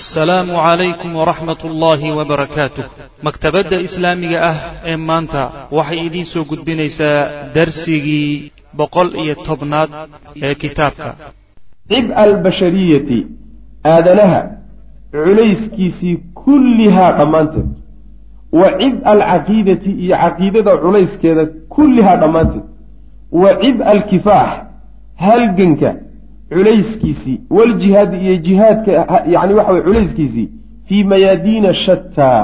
assalaamu calaykum waraxmat ullaahi wabarakaatuh maktabadda islaamiga ah ee maanta waxay idiin soo gudbinaysaa darsigii boqol iyo tobnaad ee kitaabka. Cib'a albashariyati aadanaha culayskiisii kullihaa dhammaanteed. Wa cib'a alcaqiidati iyo caqiidada culayskeeda kullihaa dhammaanteed. Wa cib'a alkifaax halganka culayskiisii waljihaadi iyo jihaadka yani waxa way culayskiisii fii mayaadiina shataa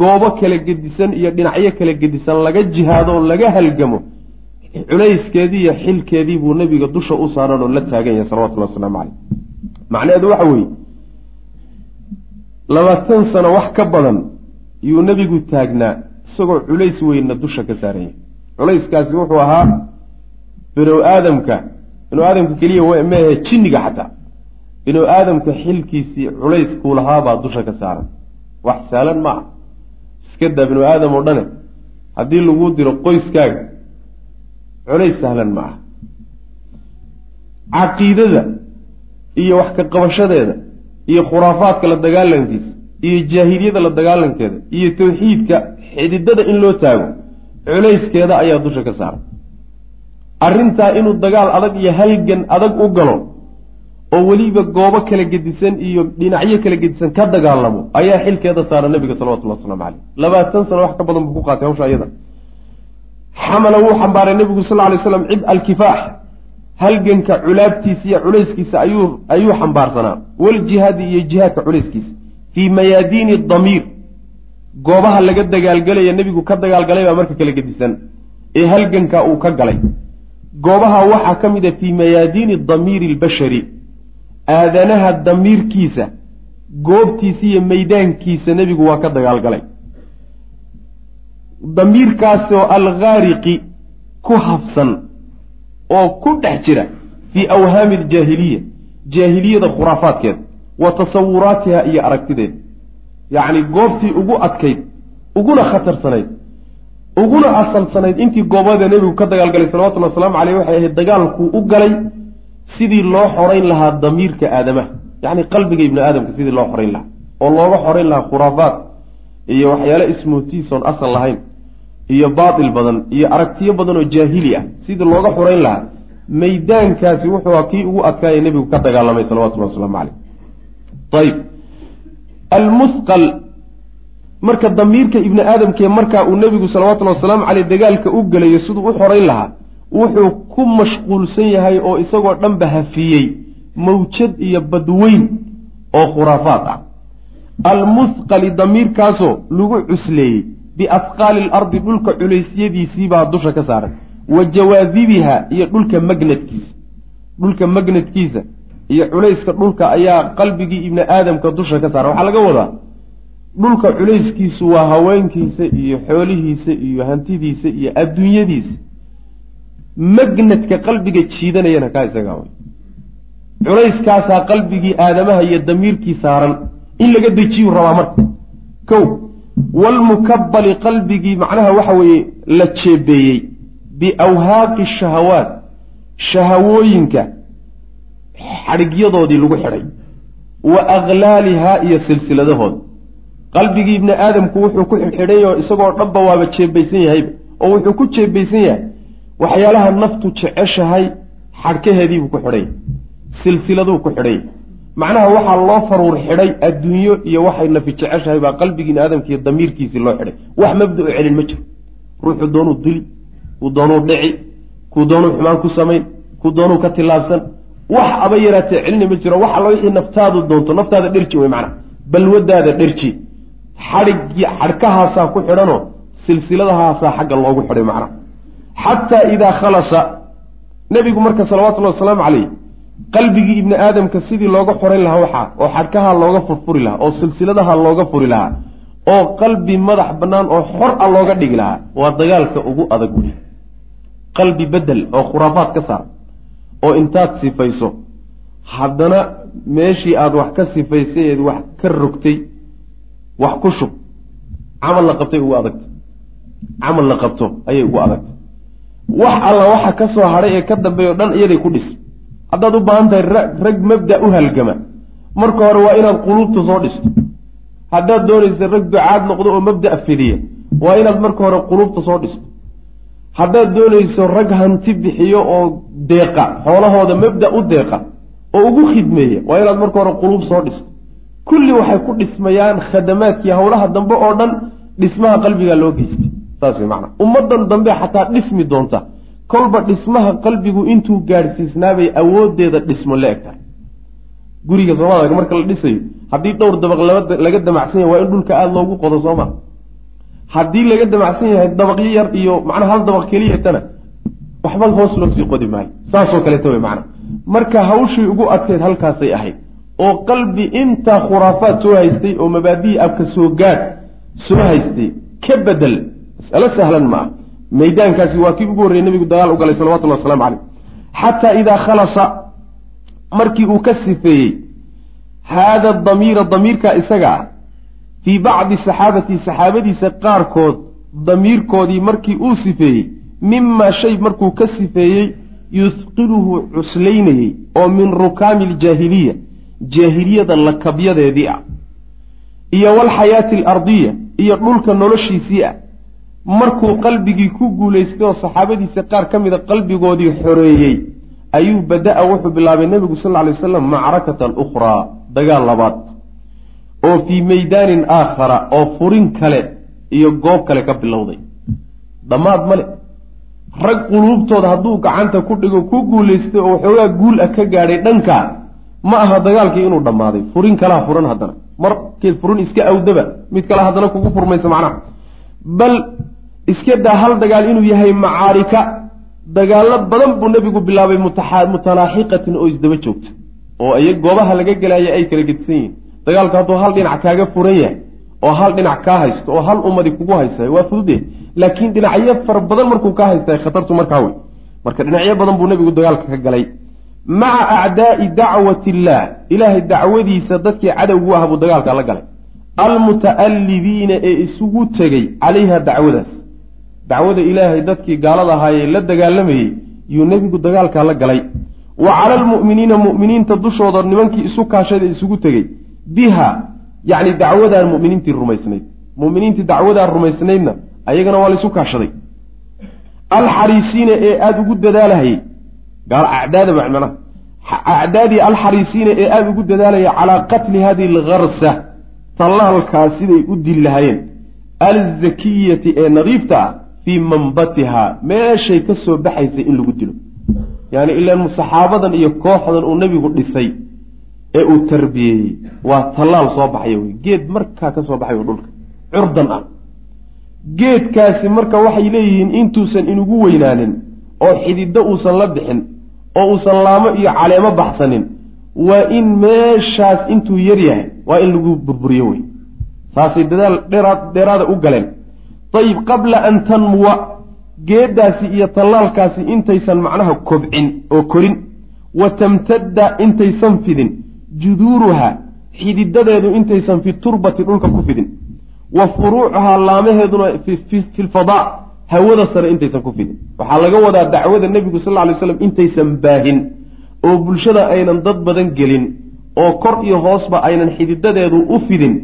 goobo kala gedisan iyo dhinacyo kala gedisan laga jihaado oo laga halgamo culayskeedii iyo xilkeedii buu nabiga dusha u saaran oo la taagan yahay salawatullahi wasalaamu caleyh macnaheedu waxa weeye labaatan sano wax ka badan yuu nebigu taagnaa isagoo culays weynna dusha ka saaran yahay. Culayskaasi wuxuu ahaa binow aadamka binu aadamka keliya meehe jinniga xataa binu aadamka xilkiisii culayskuu lahaabaa dusha ka saaran. Wax saalan ma ah iska daa binu aadam oo dhane. Haddii lagu diro qoyskaaga culays sahlan ma ah caqiidada iyo wax ka qabashadeeda iyo khuraafaadka la dagaalankiisa iyo jaahiliyada la dagaalankeeda iyo tawxiidka xididada in loo taago culayskeeda ayaa dusha ka saaran arrintaa inuu dagaal adag iyo halgan adag u galo oo weliba goobo kala gedisan iyo dhinacyo kala gedisan ka dagaalamo ayaa xilkeeda saara nabiga salawatullah waslamu caleyh labaatan sano wax ka badan buu ku qaatay hawsha iyada xamala wuu xambaaray nebigu sal ly slam cib alkifaax. Halganka culaabtiisa iyo culayskiisa ayuu ayuu xambaarsanaa waljihaadi iyo jihaadka culayskiisa. Fii mayaadiini damiir goobaha laga dagaalgelaya nebigu ka dagaalgalay baa marka kala gedisan. Ee halganka uu ka galay goobaha waxaa ka mid a fii mayaadiini damiiri albashari aadanaha damiirkiisa goobtiisa iyo maydaankiisa nebigu waa ka dagaalgalay. Damiirkaasoo alghaariqi ku hafsan oo ku dhex jira fii awhaami aljaahiliya jaahiliyada khuraafaadkeeda wa tasawuraatiha iyo aragtideeda yacni goobtii ugu adkayd uguna khatarsanayd uguna asalsanayd intii goobada nebigu ka dagaalgalay salawatullhi wasalaamu caleyh waxay ahayd dagaalkuu u galay sidii loo xorayn lahaa damiirka aadamaha yacni qalbiga ibni aadamka sidii loo xorayn lahaa. Oo looga xorayn lahaa khuraafaat iyo waxyaale ismootiisoon asal lahayn iyo baatil badan iyo aragtiyo badan oo jaahili ah. Sidii looga xorayn lahaa. Maydaankaasi wuxuu kii ugu adkaaya nebigu ka dagaalamay salawatullahi wasalaamu caleyh ayb marka damiirka ibni aadamkee markaa uu nebigu salawatullhi wasalaamu caleyh dagaalka u gelayo siduu u xorayn lahaa wuxuu ku mashquulsan yahay oo isagoo dhanba hafiyey mawjad iyo badweyn oo khuraafaad ah. Almusqali damiirkaasoo lagu cusleeyey biasqaali ilardi dhulka culeysyadiisiibaa dusha ka saaran wa jawaadibiha iyo dhulka magnadkiisa dhulka magnadkiisa iyo culayska dhulka ayaa qalbigii ibni aadamka dusha ka saaran waxaa laga wadaa dhulka culayskiisu waa haweenkiisa iyo xoolihiisa iyo hantidiisa iyo adduunyadiisa. Magnadka qalbiga jiidanayana kaa isagaa way. Culayskaasaa qalbigii aadamaha iyo damiirkii saaran in laga dejiyuu rabaa marka. Kow walmukabbali qalbigii macnaha waxa weeye la jeebeeyey biawhaaqi shahawaat shahawooyinka xadhigyadoodii lagu xidhay wa aklaalihaa iyo silsiladahooda qalbigii ibni aadamku wuxuu ku xidxidhan yaho isagoo dhanba waaba jeebaysan yahayba oo wuxuu ku jeebaysan yahay. Waxyaalaha naftu jeceshahay xadhkaheediibuu ku xidhay. Silsiladuu ku xidhay. Macnaha waxaa loo faruur xidhay adduunyo iyo waxay nafi jeceshahay baa qalbigiin aadamkiiyo damiirkiisii loo xidhay. Wax mabda-u celin ma jiro. Ruuxu doonuu dili kuu doonuu dhici kuu doonuu xumaan ku samayn kuu doonuu ka tilaabsan wax aba yaraatee celina ma jiro. Wax allo wixii naftaadu doonto. Naftaada dherji wey macnaha. Balwadaada dherji xadhig xadhkahaasaa ku xidhanoo silsiladahaasaa xagga loogu xidhay macnaha xataa idaa khalasa nebigu marka salawatullahi wasalaamu caleyh qalbigii ibni aadamka sidii looga xorayn lahaa waxaa oo xadhkahaa looga furfuri lahaa oo silsiladaha looga furi lahaa oo qalbi madax bannaan oo xor a looga dhigi lahaa waa dagaalka ugu adag wey qalbi bedel oo khuraafaad ka saar oo intaad sifayso haddana meeshii aada wax ka sifaysay eed wax ka rogtay wax ku shub. Camal la qabtay ugu adagta camal la qabto ayay ugu adagta wax alla waxa ka soo hadhay ee ka dambeeya o dhan iyaday ku dhis. Haddaad u baahan tahay rag mabda u halgama. Marka hore waa inaad quluubta soo dhisto. Haddaad doonaysa rag ducaad noqdo oo mabda' fidiya waa inaad marka hore quluubta soo dhisto. Haddaad doonayso rag hanti bixiyo oo deeqa xoolahooda mabda u deeqa oo ugu khidmeeya waa inaad marka hore quluub soo dhisto kulli waxay ku dhismayaan khadamaadkii howlaha dambe oo dhan dhismaha qalbigaa loo geystay. Saas wey macana ummaddan dambe xataa dhismi doonta. Kolba dhismaha qalbigu intuu gaadhsiisnaabay awooddeeda dhismo la eg tahay guriga soomaalka marka la dhisayo haddii dhowr dabaq laga damacsan yahay waa in dhulka aada loogu qodo sooma haddii laga damacsan yahay dabaqyo yar iyo macnaa hal dabaq keliyatana waxba hoos loo sii qodi maayo. Saasoo kaleeta wey macana marka hawshii ugu adkeyd halkaasay ahayd oo qalbi intaa khuraafaad soo haystay oo mabaadihi abka soo gaadh soo haystay ka bedel mas'alo sahlan ma ah. Maydaankaasi waa kii ugu horreyey nabigu dagaal u galay salawatullahi waslamu caleyh xataa idaa khalasa markii uu ka sifeeyey haada damiira damiirka isaga ah fii bacdi saxaabati saxaabadiisa qaarkood damiirkoodii markii uu sifeeyey mimaa shay markuu ka sifeeyey yusqiluhu cuslaynayey oo min rukaami aljaahiliya jaahiliyada lakabyadeedii ah iyo walxayaati alardiya iyo dhulka noloshiisii ah. Markuu qalbigii ku guulaystay oo saxaabadiisa qaar ka mida qalbigoodii xoreeyey ayuu bada-a wuxuu bilaabay nebigu sal ly wasalam macrakatan ukhraa dagaal labaad oo fii meydaanin aakhara oo furin kale iyo goob kale ka bilowday. Dhammaad male rag quluubtooda hadduu gacanta ku dhigo ku guulaystay oo waxoogaa guul ah ka gaadhay dhankaa ma aha dagaalkii inuu dhammaaday. Furin kalaa furan haddana. Markeed furin iska awdaba mid kale haddana kugu furmaysa macnaha. Bal iska daa hal dagaal inuu yahay macaarika dagaalo badan buu nebigu bilaabay mutalaaxiqatin oo isdaba joogta. Oo iy goobaha laga gelaya ay kala gedisan yihiin. Dagaalku hadduu hal dhinac kaaga furan yahay oo hal dhinac kaa haysto oo hal ummadi kugu haysta waa fudude laakiin dhinacyo fara badan markuu kaa haysta khatartu markaa wey marka dhinacyo badan buu nebigu dagaalka ka galay maca acdaa'i dacwati illaah ilaahay dacwadiisa dadkii cadowgu ah buu dagaalka la galay. Almuta'allibiina ee isugu tegey calayha dacwadaas. Dacwada ilaahay dadkii gaalada ahaayee la dagaalamayey yuu nebigu dagaalkaa la galay. Wa cala almu'miniina mu'miniinta dushooda nimankii isu kaashada isugu tegey biha yacni dacwadaan mu'miniintii rumaysnayd. Mu'miniintii dacwadaan rumaysnaydna ayagana waa laysu kaashaday. Alxariisiina ee aada ugu dadaalahayey acdaada macnaha acdaadii alxariisiina ee aada ugu dadaalaya calaa qatli hadihi algarsa tallaalkaa siday u dili lahaayeen alzakiyati ee nadiifta ah fii manbatihaa meeshay ka soo baxaysay in lagu dilo yaani ilaan saxaabadan iyo kooxdan uu nebigu dhisay ee uu tarbiyeeyey waa tallaal soo baxaya wey geed markaa ka soo baxay dhulka curdan ah geedkaasi marka waxay leeyihiin intuusan inugu weynaanin oo xididdo uusan la bixin oo uusan laamo iyo caleemo baxsanin waa in meeshaas intuu yar yahay waa in lagu burburiyo wey saasay dadaal dheeraad dheeraada u galeen. Ayib qabla an tanmuwa geeddaasi iyo tallaalkaasi intaysan macnaha kobcin oo korin wa tamtadda intaysan fidin juduuruha xididadeedu intaysan fi turbati dhulka ku fidin wa furuucuhaa laamaheeduna fi lfadaa hawada sare intaysan ku fidin. Waxaa laga wadaa dacwada nebigu sal ly slam intaysan baahin oo bulshada aynan dad badan gelin oo kor iyo hoosba aynan xididadeedu u fidin.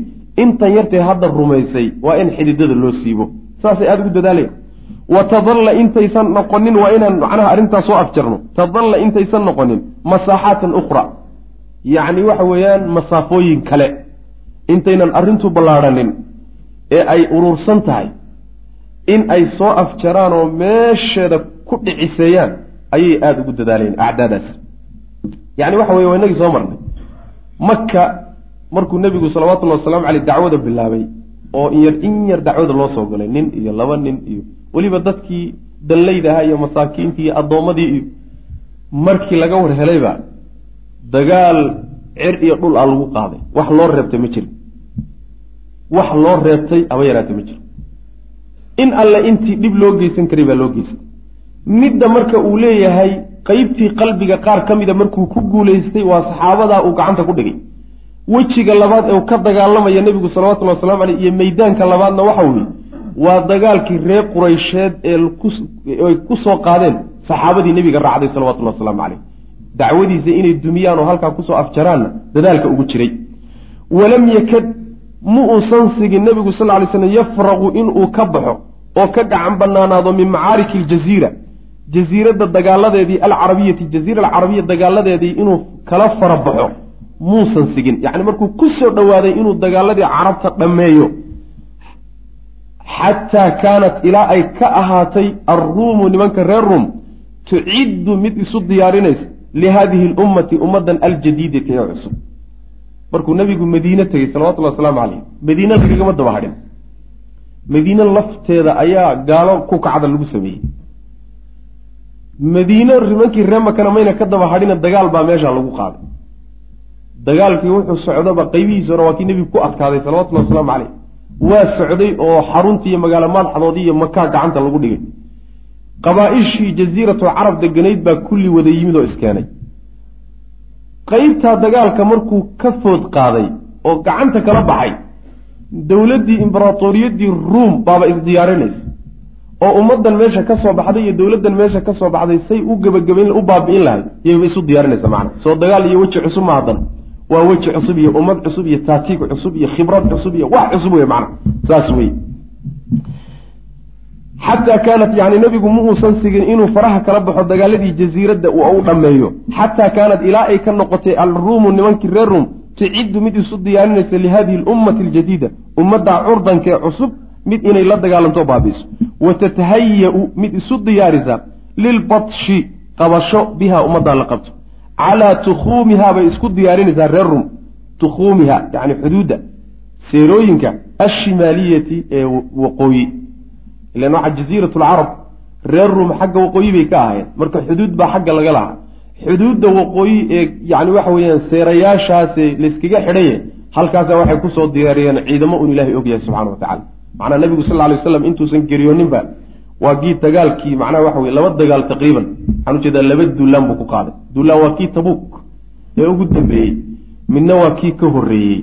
Intan yartee hadda rumaysay waa in xididada loo siibo. Saasay aada ugu dadaalaya wa tadalla intaysan noqonin waa inaan macnaha arrintaas soo afjarno. Tadalla intaysan noqonin masaaxaatan ukhra. Yacni waxa weeyaan masaafooyin kale. Intaynan arrintu ballaadhanin ee ay urursan tahay in ay soo afjaraan oo meesheeda ku dhiciseeyaan ayay aada ugu dadaalayeen acdaadaas. Yacni waxa weye waa inagii soo marnay. Maka markuu nebigu salawatullahi wasalaamu caleyh dacwada bilaabay oo in yar in yar dacwada loo soo galay nin iyo laba nin iyo weliba dadkii danleyda ahaa iyo masaakiintii iyo addoommadii iyo markii laga war helayba dagaal cer iyo dhul a lagu qaaday. Wax loo reebtay ma jiro wax loo reebtay aba yaraatay ma jiro in alle intii dhib loo geysan karay baa loo geystay midda marka uu leeyahay qeybtii qalbiga qaar ka mida markuu ku guulaystay waa saxaabadaa uu gacanta ku dhigay. Wejiga labaad ee ka dagaalamaya nebigu salawatullhi waslamu caleyh iyo meydaanka labaadna waxa weeye waa dagaalkii reer quraysheed ee ay ku soo qaadeen saxaabadii nebiga raacday salawatullahi wasalaamu caleyh dacwadiisa inay dumiyaan oo halkaa ku soo afjaraanna dadaalka ugu jiray. Walam yakad ma uusan sigin nebigu sal lay slam yafraqu inuu ka baxo oo ka gacan banaanaado min macaariki aljaziira jaziiradda dagaaladeedii alcarabiyati jaziira alcarabiya dagaaladeedii inuu kala fara baxo muusan sigin. Yacni markuu ku soo dhowaaday inuu dagaaladii carabta dhammeeyo xataa kaanat ilaa ay ka ahaatay alruumu nimanka reer ruum tuciddu mid isu diyaarinaysa lihadihi lummati ummaddan aljadiidati ee cusub. Markuu nabigu madiine tegey salawatullahi wasalaamu caleyh madiina lagagama daba hadhin madiine lafteeda ayaa gaalo ku kacda lagu sameeyey. Madiine nimankii ree makana mayna ka daba hadhina dagaal baa meesha lagu qaaday. Dagaalkii wuxuu socdaba qaybihiisa hore waa kii nebigu ku adkaaday salawatullahi wasalaamu caleyh waa socday oo xaruntii iyo magaalo madaxdoodii iyo makaa gacanta lagu dhigay. Qabaa-ishii jaziiratu carab deganayd baa kulli wada yimid oo iskeenay. Qeybtaa dagaalka markuu ka food qaaday oo gacanta kala baxay dowladdii imberatoriyadii ruom baaba isdiyaarinaysa oo ummaddan meesha ka soo baxday iyo dowladdan meesha ka soo baxday say u gebagabayn u baabi'in lahayd. Yayba isu diyaarinaysa macana soo dagaal iyo weji cusub ma haddan. Waa weji cusub iyo ummad cusub iyo taatiig cusub iyo khibrad cusub iyo wax cusub wey macana saas wey xataa kaanat yani nebigu ma uusan sigin inuu faraha kala baxo dagaaladii jasiiradda u dhammeeyo. Xataa kaanat ilaa ay ka noqotay alruumu nimankii reer ruum tuciddu mid isu diyaarinaysa lihadihi lummati aljadiida ummaddaa curdankee cusub mid inay la dagaalanto baabiiso wa tatahaya-u mid isu diyaarisa lilbatshi qabasho bihaa ummaddaa la qabto calaa tukhuumihaa bay isku diyaarinaysaa reer rum tukhuumiha yani xuduudda seerooyinka ashimaaliyati ee waqooyi ilan waxaa jaziirat lcarab reer rum xagga waqooyi bay ka ahaayeen marka xuduud baa xagga laga lahaa xuduudda waqooyi ee yani waxa weeyaan seerayaashaase layskaga xidhaye halkaasa waxay ku soo diyaariyeen ciidamo un ilaahay ogyahay subxana wa tacala macnaa nabigu sal lay waslam intuusan geeriyooninba waa kii dagaalkii macnaha waxa weye laba dagaal taqriiban. Waxaan u jeedaa laba duulaan buu ku qaaday. Duulaan waa kii tabuuk ee ugu dambeeyey midna waa kii ka horreeyey.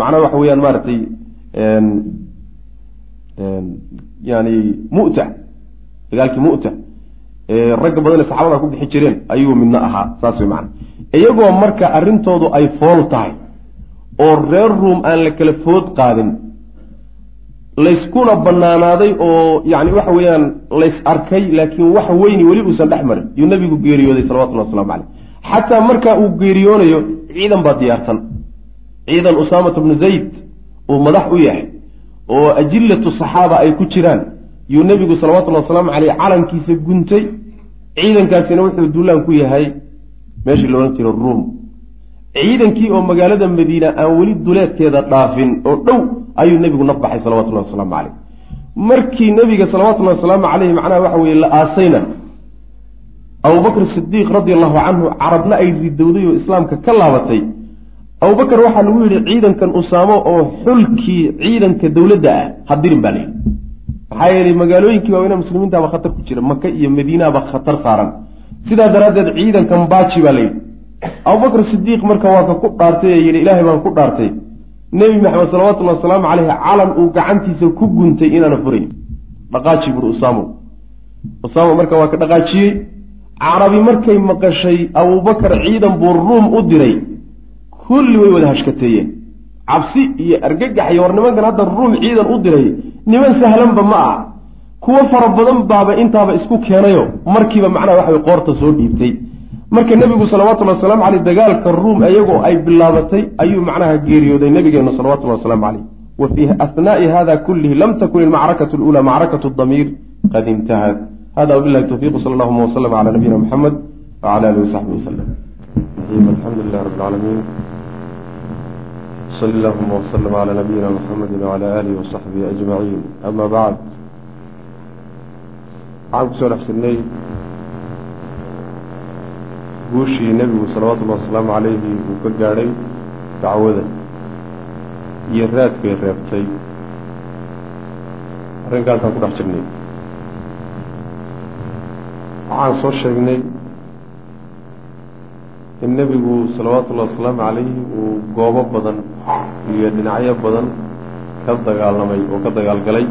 Macnaha waxa weeyaan maaragtay yani mu'ta dagaalkii mu'ta ragga badan ee saxaabada ku bixi jireen ayuu midna ahaa. Saas wey macana iyagoo marka arrintoodu ay fool tahay oo reer ruom aan la kala food qaadin layskuna banaanaaday oo yani waxa weeyaan lays arkay laakiin wax weyni weli uusan dhex marin. Yuu nabigu geeriyooday salawatullah waslamu caleyh xataa markaa uu geeriyoonayo ciidan baa diyaarsan. Ciidan usaamata bnu zayd uu madax u yahay oo ajillatu saxaaba ay ku jiraan yuu nebigu salawatullahi wasalaamu caleyh calankiisa guntay. Ciidankaasina wuxuu duulaan ku yahay meeshii loodhan jiro ruum. Ciidankii oo magaalada madiina aan weli duleedkeeda dhaafin oo dhow ayuu nebigu naf baxay salawatullahi wasalaamu caleyh markii nebiga salawatullahi wasalaamu caleyhi macnaha waxa weye la aasayna abubakr sidiiq radi allahu canhu carabna ay ridowday oo islaamka ka laabatay. Abubakar waxaa lagu yidhi ciidankan usaamo oo xulkii ciidanka dowladda ah hadirin baa layidhi maxaa yeelay magaalooyinkii waaweyna muslimiintaaba khatar ku jira maka iyo madiinaaba khatar saaran. Sidaa daraaddeed ciidankan baaji baa layidhi abubakr sidiiq marka waa ka ku dhaartay ee yidhi ilaahay baan ku dhaartay. Nebi maxamed salawatullahi wasalaamu caleyhi calan uu gacantiisa ku guntay inaana furayn dhaqaaji buri usaamo. Usaamo marka waa ka dhaqaajiyey. Carabi markay maqashay abubakar ciidan buu ruum u diray. Kulli way wada hashkateeyeen. Cabsi iyo argagax iyo war nimankan hadda ruum ciidan u diray niman sahlanba ma ah kuwo fara badan baaba intaaba isku keenayo. Markiiba macnaha waxaway qoorta soo dhiibtay. Marka nebigu salawatullhi wasalaamu caleyh dagaalka ruum iyagoo ay bilaabatay ayuu macnaha geeriyooday nabigeenu salawatullahi wasalaamu caleyh. Wa fii asnaai hada kullihi lam takun ilmacrakatu lula macrakatu damiir qad intahat hada wabilahi towfiq sal allahuma waslm cala nabiyina muxamed wcala alihi wasaxbi waslm alxamdu lilah rab lcaalamiin sl allahuma wslm cala nabiyina muxamedi wcala alihi wasaxbihi ajmaciin ama bacd waxaan ku soo dhex jirnay guushii nebigu salawatullahi wasalaamu calayhi uu ka gaadhay dacwada iyo raadkay reebtay arrinkaasaan ku dhex jirnay waxaan soo sheegnay in nebigu salawaatullahi wasalaamu calayhi uu goobo badan iyo dhinacyo badan ka dagaalamay oo ka dagaalgalay.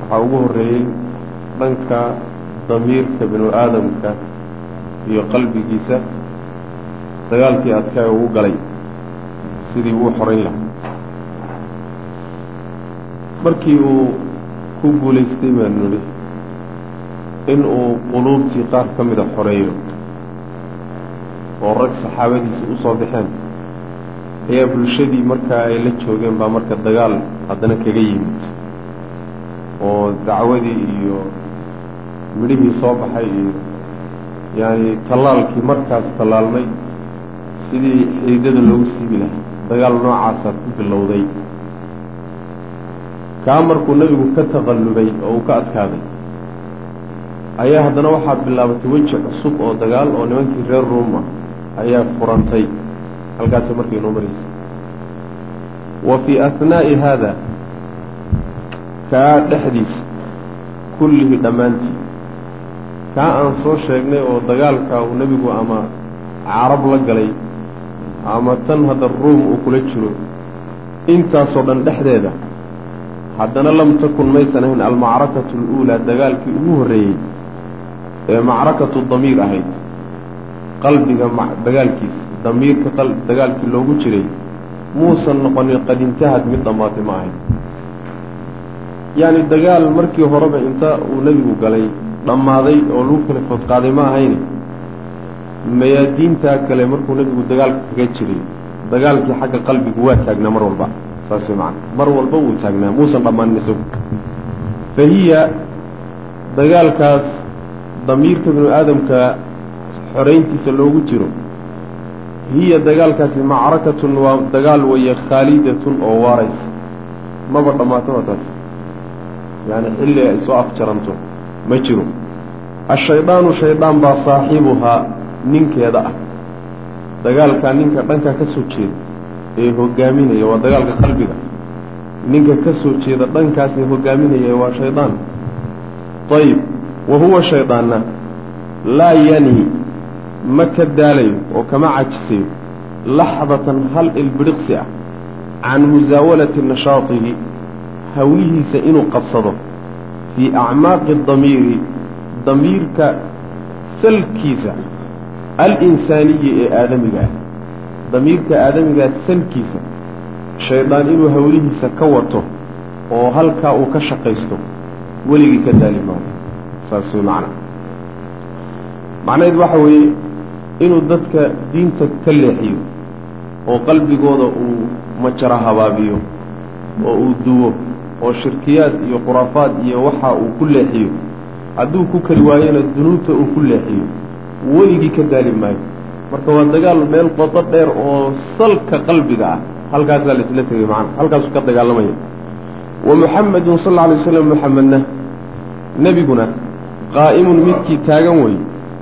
Waxaa ugu horreeyey dhanka damiirka binu aadamka iyo qalbigiisa dagaalkii adkaa ugu galay sidii uu xorayn lahaa. Markii uu ku guulaystay baanu nidhi in uu quluubtii qaar ka mida xoreeyo oo rag saxaabadiisa u soo baxeen. Ayaa bulshadii markaa ay la joogeen baa marka dagaal haddana kaga yimid. Oo dacwadii iyo midhihii soo baxay iyo yaani tallaalkii markaas tallaalmay sidii xiidada loogu siibi lahaa. Dagaal noocaasaa ku bilowday. Kaa markuu nebigu ka taqallubay oo uu ka adkaaday ayaa haddana waxaa bilaabatay weji cusub oo dagaal oo nimankii reer ruum ah ayaa furantay halkaasi markay inoo maraysa wa fii ahnaa'i haada kaa dhexdiisa kullihi dhammaantii. Kaa aan soo sheegnay oo dagaalka uu nebigu ama carab la galay ama tan hadda ruum uu kula jiro intaasoo dhan dhexdeeda haddana lam takun maysan ahayn almacrakatu aluulaa dagaalkii ugu horreeyey ee macrakatu damiir ahayd qalbiga dagaalkiisa damiirka dagaalkii loogu jiray muusan noqonin qad intahad mid dhammaatay ma ahayn. Yacni dagaal markii horeba inta uu nebigu galay dhammaaday oo lagu kala foodqaaday ma ahayn mayaadiintaa kale markuu nebigu dagaalka kaga jiray dagaalkii xagga qalbigu waa taagnaa mar walba saas macana mar walba wuu taagnaa muusan dhammaanin isagu. Fa hiya dagaalkaas damiirka binu aadamka xorayntiisa loogu jiro hiya dagaalkaasi macrakatun waa dagaal weeye khaalidatun oo waaraysa. Maba dhammaataba taas yaani xilli ay soo afjaranto ma jiro. Ashaydaanu shaydaan baa saaxibuhaa ninkeeda ah. Dagaalkaa ninka dhankaa ka soo jeeda ee hogaaminaya waa dagaalka qalbiga. Ninka ka soo jeeda dhankaasee hogaaminaya waa shaydaan. Ayib wa huwa shaydaanna laa yani ma ka daalayo oo kama cajisayo laxdatan hal ilbidhiqsi ah can musaawalati nashaatihi hawlihiisa inuu qabsado fii acmaaqi damiiri damiirka salkiisa alinsaaniyi ee aadamiga ah. Damiirka aadamigaa salkiisa shaydaan inuu hawlihiisa ka wato oo halkaa uu ka shaqaysto weligii ka daali maayo way macna. Macnaheed waxa weeye inuu dadka diinta ka leexiyo oo qalbigooda uu majara habaabiyo oo uu duwo oo shirkiyaad iyo khuraafaad iyo waxa uu ku leexiyo hadduu ku kari waayona dunuubta uu ku leexiyo weligii ka daali maayo. Marka waa dagaal meel qodo dheer oo salka qalbiga ah halkaasaa la isla tegay macana halkaasuu ka dagaalamaya. Wa muxamedun sal alla alay waslam muxamedna nebiguna qaa'imun midkii taagan wey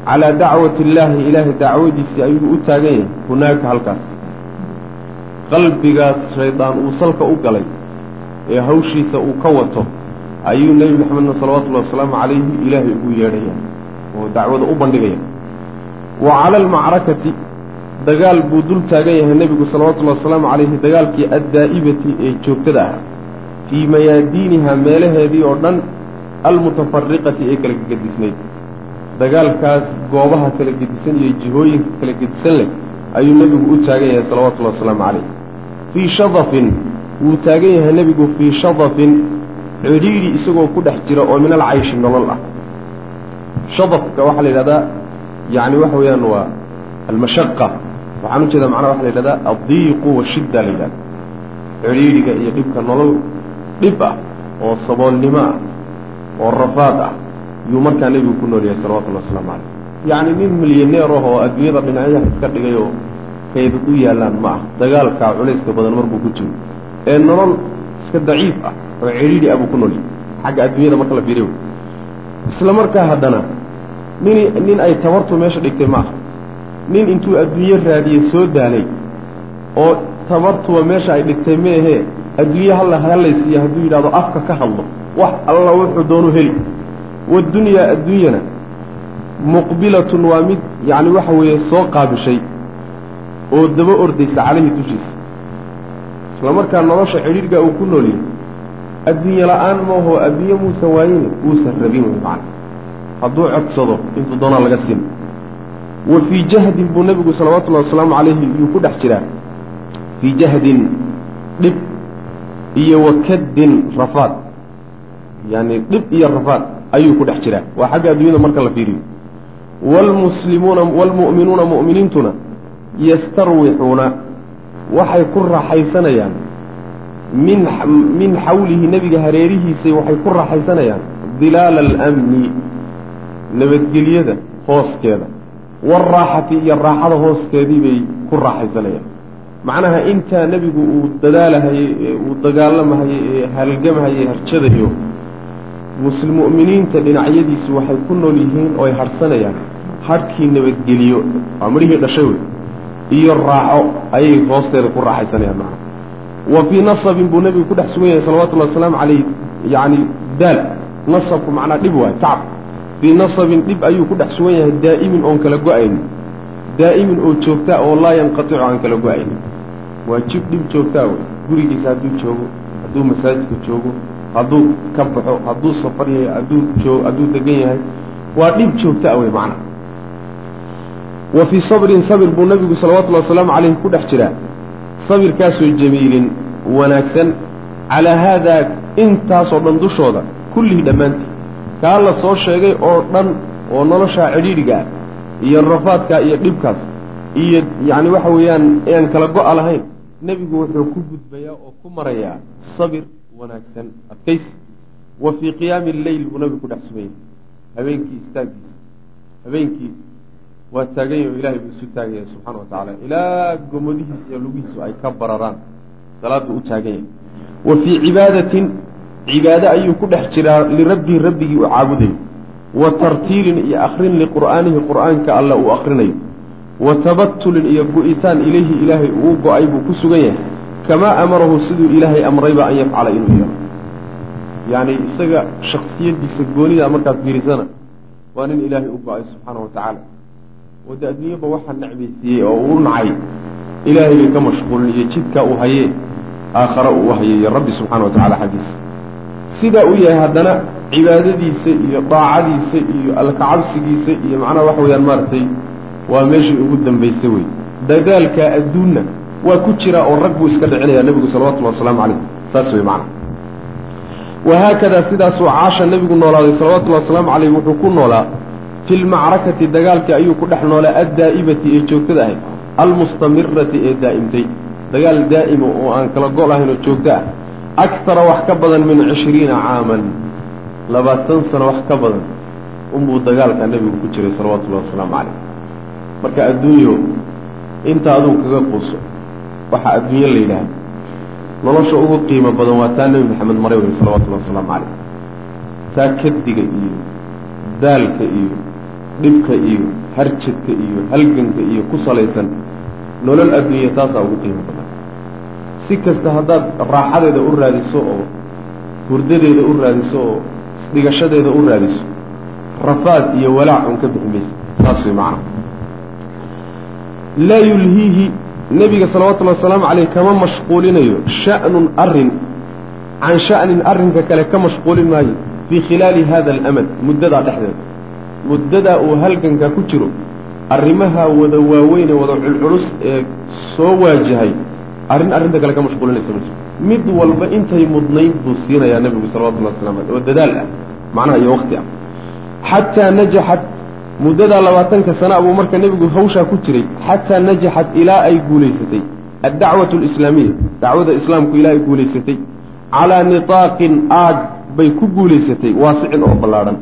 calaa dacwati illaahi ilaahay dacwadiisii ayuu u taagan yahay. Hunaaka halkaas. Qalbigaas shaydaan uu salka u galay ee hawshiisa uu ka wato ayuu nebi maxamedna salawatullahi wasalaamu calayhi ilaahay ugu yeedhaya oo dacwada u bandhigaya. Wa cala almacrakati dagaal buu dul taagan yahay nebigu salawatullahi wasalaamu calayhi dagaalkii addaa'ibati ee joogtada ah. Fii mayaadiiniha meelaheedii oo dhan almutafariqati ee kala gedisnayd dagaalkaas goobaha kala gedisan iyo jihooyinka kala gedisan leh ayuu nebigu u taagan yahay salawatullahi wasalaamu calayh. Fii shadafin wuu taagan yahay nebigu fii shadafin cidhiidhi isagoo ku dhex jira oo min alcayshi nolol ah. Shadafka waxaa la yidhahdaa yacni waxa weeyaan waa almashaqa. Waxaan u jeedaa macnaha waxa la yidhahdaa addiiqu washidda la yidhahda cidhiidhiga iyo dhibka nolol dhib ah oo saboolnimo ah oo rafaad ah yuu markaa nebigu ku nool yahay salawatullahi wasalaamu calayh yacni nin milyaneer ah oo adduunyada dhinacyaha iska dhigay oo kayda u yaallaan ma ah. Dagaalkaa culayska badan markuu ku jiro. Ee nolol iska daciif ah oo cidhiidhi ah buu ku nool yahay. Xagga adduunyada marka la fiiriyo. Isla markaa haddana nin nin ay tabartu meesha dhigtay ma aha. Nin intuu adduunyo raadiyey soo daalay oo tabartuba meesha ay dhigtay ma ahee adduunye halla hallaysiiya hadduu yidhahdo afka ka hadlo wax alla wuxuu doonu heli waddunyaa adduunyana muqbilatun waa mid yacni waxa weeye soo qaabishay oo daba ordaysa calayhi dushiisa isla markaa nolosha cidhiidhgaa uu ku nool yahay adduunye la'aan maaho adduunye muusan waayine uusan rabin wey macana hadduu codsado intuu doonaa laga siin. Wa fii jahdin buu nebigu salawatullahi wasalaamu calayhi yuu ku dhex jiraa. Fii jahdin dhib iyo wa kaddin rafaad. Yani dhib iyo rafaad ayuu ku dhex jiraa. Waa xagga adduunyada marka la fiiriyo. Wlmuslimuuna waalmu'minuuna mu'miniintuna yastarwixuuna waxay ku raaxaysanayaan. Min min xawlihi nebiga hareerihiisay waxay ku raaxaysanayaan. Dilaala alamni. Nabadgelyada hooskeeda. Waalraaxati iyo raaxada hooskeedii bay ku raaxaysanayaan. Macnaha intaa nebigu uu dadaalahayey ee uu dagaalamahayey ee halgamahayey harjadayo muslim mu'miniinta dhinacyadiisu waxay ku nool yihiin oo ay harsanayaan. Hadhkii nabadgeliyo waa midhihii dhashay wey. Iyo raaxo ayay hoosteeda ku raaxaysanayaan macna. Wa fii nasabin buu nebigu ku dhex sugan yahay salawatullahi wasalaamu calayh yacni daal. Nasabku macnaa dhib waay tacab. Fii nasabin dhib ayuu ku dhex sugan yahay daa'imin oon kala go'aynin. Daa'imin oo joogtaa oo laa yanqaticu aan kala go'aynin. Waa jib dhib joogtaa wey gurigiisa hadduu joogo hadduu masaajidka joogo hadduu ka baxo hadduu safar yahay hadduu joo hadduu degan yahay waa dhib joogtaa wey macna. Wa fii sabrin sabir buu nabigu salawatullahi wasalaamu calayhi ku dhex jiraa. Sabirkaasoo jamiilin wanaagsan calaa haadaa intaasoo dhan dushooda kullihii dhammaantii. Kaa la soo sheegay oo dhan oo noloshaa cidhiidhiga ah iyo rafaadkaa iyo dhibkaas iyo yacni waxa weeyaan aan kala go-a lahayn nebigu wuxuu ku gudbayaa oo ku marayaa sabir wanaagsan adkaysi wa fii qiyaami alleyl buu nabigu ku dhex suganyay habeenkii istaagiisa habeenkii waa taagan yahi o ilahay buu isu subxana wa tacaala ilaa gomadihiisa iyo lugihiisu ay ka bararaan. Salaad buu u taagan yahay wa fii cibaadatin cibaado ayuu ku dhex jiraa lirabbihi rabbigii u caabudayo wa tartiilin iyo akrin liqur'aanihi qur'aanka alle uu akrinayo wa tabatulin iyo go-itaan ilayhi ilaahay uu go'ay buu ku sugan yahay kamaa amarahu siduu ilaahay amrayba an yafcala inuu yeelo yacni isaga shaksiyadiisa goonida markaad fiirisana waa nin ilaahay u go'ay subxaana wa tacaala oo adduunyaba waxaa necbaysiiyey oo uu nacay ilaahay bay ka mashquulin iyo jidkaa uu hayee aakhare uu hayeeyo rabbi subxana wa tacala xaggiisa sidaa uu yahay haddana cibaadadiisa iyo daacadiisa iyo alkacabsigiisa iyo macnaha waxa weeyaan maaragtay waa meeshii ugu dambaysay wey dadaalka adduunna waa ku jira oo rag buu iska dhicinaya nebigu salawatullahi wasalaamu calayh. Saas wey macana wahaakadaa sidaasuu caasha nebigu noolaaday salawatullahi wasalaamu calayh wuxuu ku noolaa fi lmacrakati dagaalkii ayuu ku dhex noolaa addaa'ibati ee joogtada ahayd. Almustamirati ee daa'imtay. Dagaal daa'ima oo aan kala go' lahayn oo joogto ah. Aktara wax ka badan min cishriina caaman. Labaatan sano wax ka badan unbuu dagaalka nebigu ku jiray salawatullahi wasalaamu calayh. Marka adduunyo inta adugu kaga quuso waxaa adduunyo la yidhaahda nolosha ugu qiimo badan waa taa nebi maxamed maray wey salawatullahi wasalaamu calayh. Taa kadiga iyo daalka iyo dhibka iyo harjadka iyo halganka iyo ku salaysan nolol adduunya taasaa ugu qiimo badan. Si kasta haddaad raaxadeeda u raadiso oo hurdadeeda u raadiso oo isdhigashadeeda u raadiso rafaad iyo walaac un ka bixi maysa saas way macana laa yulhiihi nebiga salawatullahi wasalaamu caleyh kama mashquulinayo sha'nun arrin can sha'nin arrinka kale ka mashquulin maayo fii khilaali hada alamad muddadaa dhexdeeda. Muddadaa uu halganka ku jiro arrimaha wada waaweyn ee wada culculus ee soo waajahay arrin arrinta kale ka mashquulinaysa ma jiro. Mid walba intay mudnayn buu siinayaa nebigu salawatullahi waslamu aleyh oo dadaal ah macnaha iyo wakti ah. Xataa najaxat muddadaa labaatanka sana buu marka nebigu hawshaa ku jiray xataa najaxat ilaa ay guulaysatay. Addacwatu alislaamiya dacwada islaamku ilaa ay guulaysatay. Calaa nitaaqin aag bay ku guulaysatay waasicin oo ballaadhan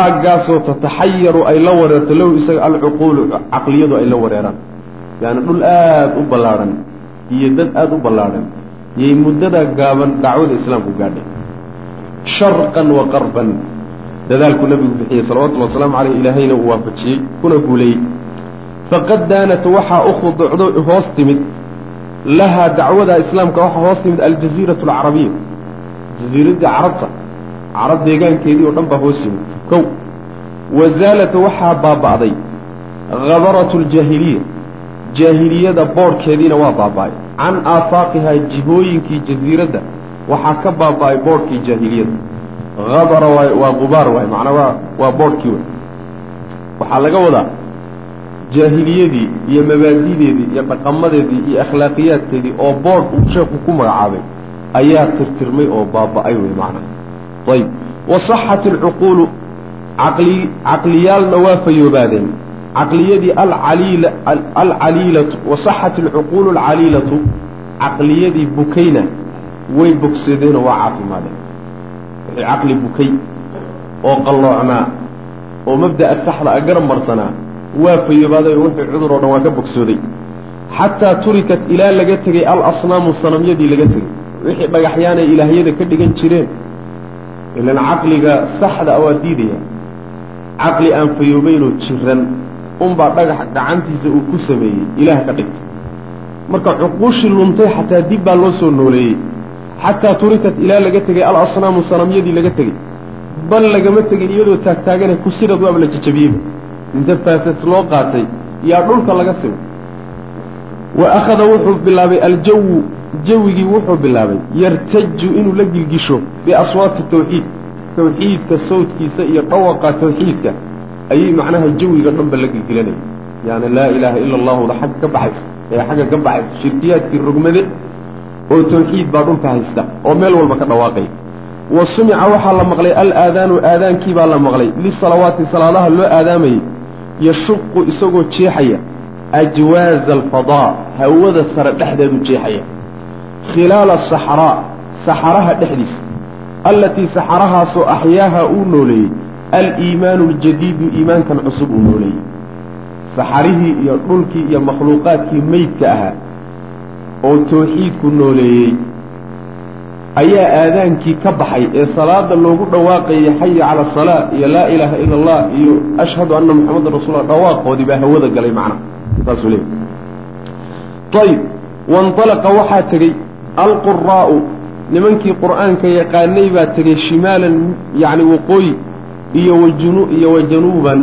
aaggaasoo tataxayaru ay la wareerto low isaga alcuquulu caqliyadu ay la wareeraan. Yaani dhul aada u ballaadhan iyo dad aada u ballaadhan yay muddada gaaban dacwada islaamku gaadhay. Sharqan wa qarban dadaalku nabigu bixiyey salawatullhi wasalaamu caleyh ilaahayna uu waafajiyey kuna guuleeyey faqad daanat waxaa u khuducdo hoos timid lahaa dacwada islaamka waxaa hoos timid aljaziiratu alcarabiya. Jaziiraddii carabta carab deegaankeedii oo dhan baa hoos yimid kow wazaalata waxaa baaba'day habaratu ljaahiliya jaahiliyada boodhkeediina waa baaba'ay. Can aafaaqihaa jihooyinkii jasiiradda waxaa ka baaba'ay boodhkii jaahiliyada habara waay waa gubaar waay macnaa waa waa boodhkii way waxaa laga wadaa jaahiliyadii iyo mabaadideedii iyo dhaqamadeedii iyo akhlaaqiyaadkeedii oo boodh uu sheekhu ku magacaabay ayaa tirtirmay oo baaba-ay wey macnaha ayib wasaxat alcuquulu caqli caqliyaalna waa fayoobaadeen caqliyadii alcaliila alcaliilatu wasaxat alcuquulu alcaliilatu caqliyadii bukayna way bogsadeenoo waa caafimaadeen caqli bukay oo qalloocnaa oo mabda'a saxda a garab marsanaa waa fayoobaaday oo wixii cudur oo dhan waa ka bogsooday xataa turikat ilaa laga tegay alasnaamu sanamyadii laga tegey wixii dhagaxyaanay ilaahyada ka dhigan jireen ilan caqliga saxda a waa diidaya caqli aan fayoobeynoo jiran unbaa dhagax gacantiisa uu ku sameeyey ilaah ka dhigtay marka cuquushii luntay xataa dib baa loo soo nooleeyey xataa turikat ilaa laga tegay alasnaamu sanamyadii laga tegey bal lagama tegin iyadoo taagtaagane kusirad waaba la jajabiyeyba inta faasas loo qaatay yaa dhulka laga sigo. Wa akhada wuxuu bilaabay aljawu jawigii wuxuu bilaabay yartaju inuu la gilgisho biaswaati tawxiid. Tawxiidka sawdkiisa iyo dhawaqa tawxiidka ayay macnaha jawiga dhanba la gilgilanaya yaani laa ilaaha ila allahuda xagga ka baxaysa ee xagga ka baxaysa shirkiyaadkii rogmade oo tawxiid baa dhulka haysta oo meel walba ka dhawaaqaya wa sumica waxaa la maqlay alaadaanu aadaankii baa la maqlay. Lisalawaati salaadaha loo aadaamayay yashuqu isagoo jeexaya. Ajwaaza alfadaa hawada sare dhexdeedu jeexaya. Khilaala saxraa saxaraha dhexdiisa. Allatii saxarahaasoo axyaaha uu nooleeyey aliimaanu aljadiidu iimaankan cusub uu nooleeyey. Saxarihii iyo dhulkii iyo makhluuqaadkii meydka ahaa oo tawxiidku nooleeyey. Ayaa aadaankii ka baxay ee salaada loogu dhawaaqayay xaya cala asalaa iyo laa ilaaha ila allah iyo ashhadu anna moxamadan rasulla dhawaaqoodii baa hawada galay macnaha saasuu leey ayib wainalaqa waxaa tegey alquraa'u nimankii qur'aanka yaqaanay baa tegey shimaalan yacni waqooyi iyo wajunu iyo wa januuban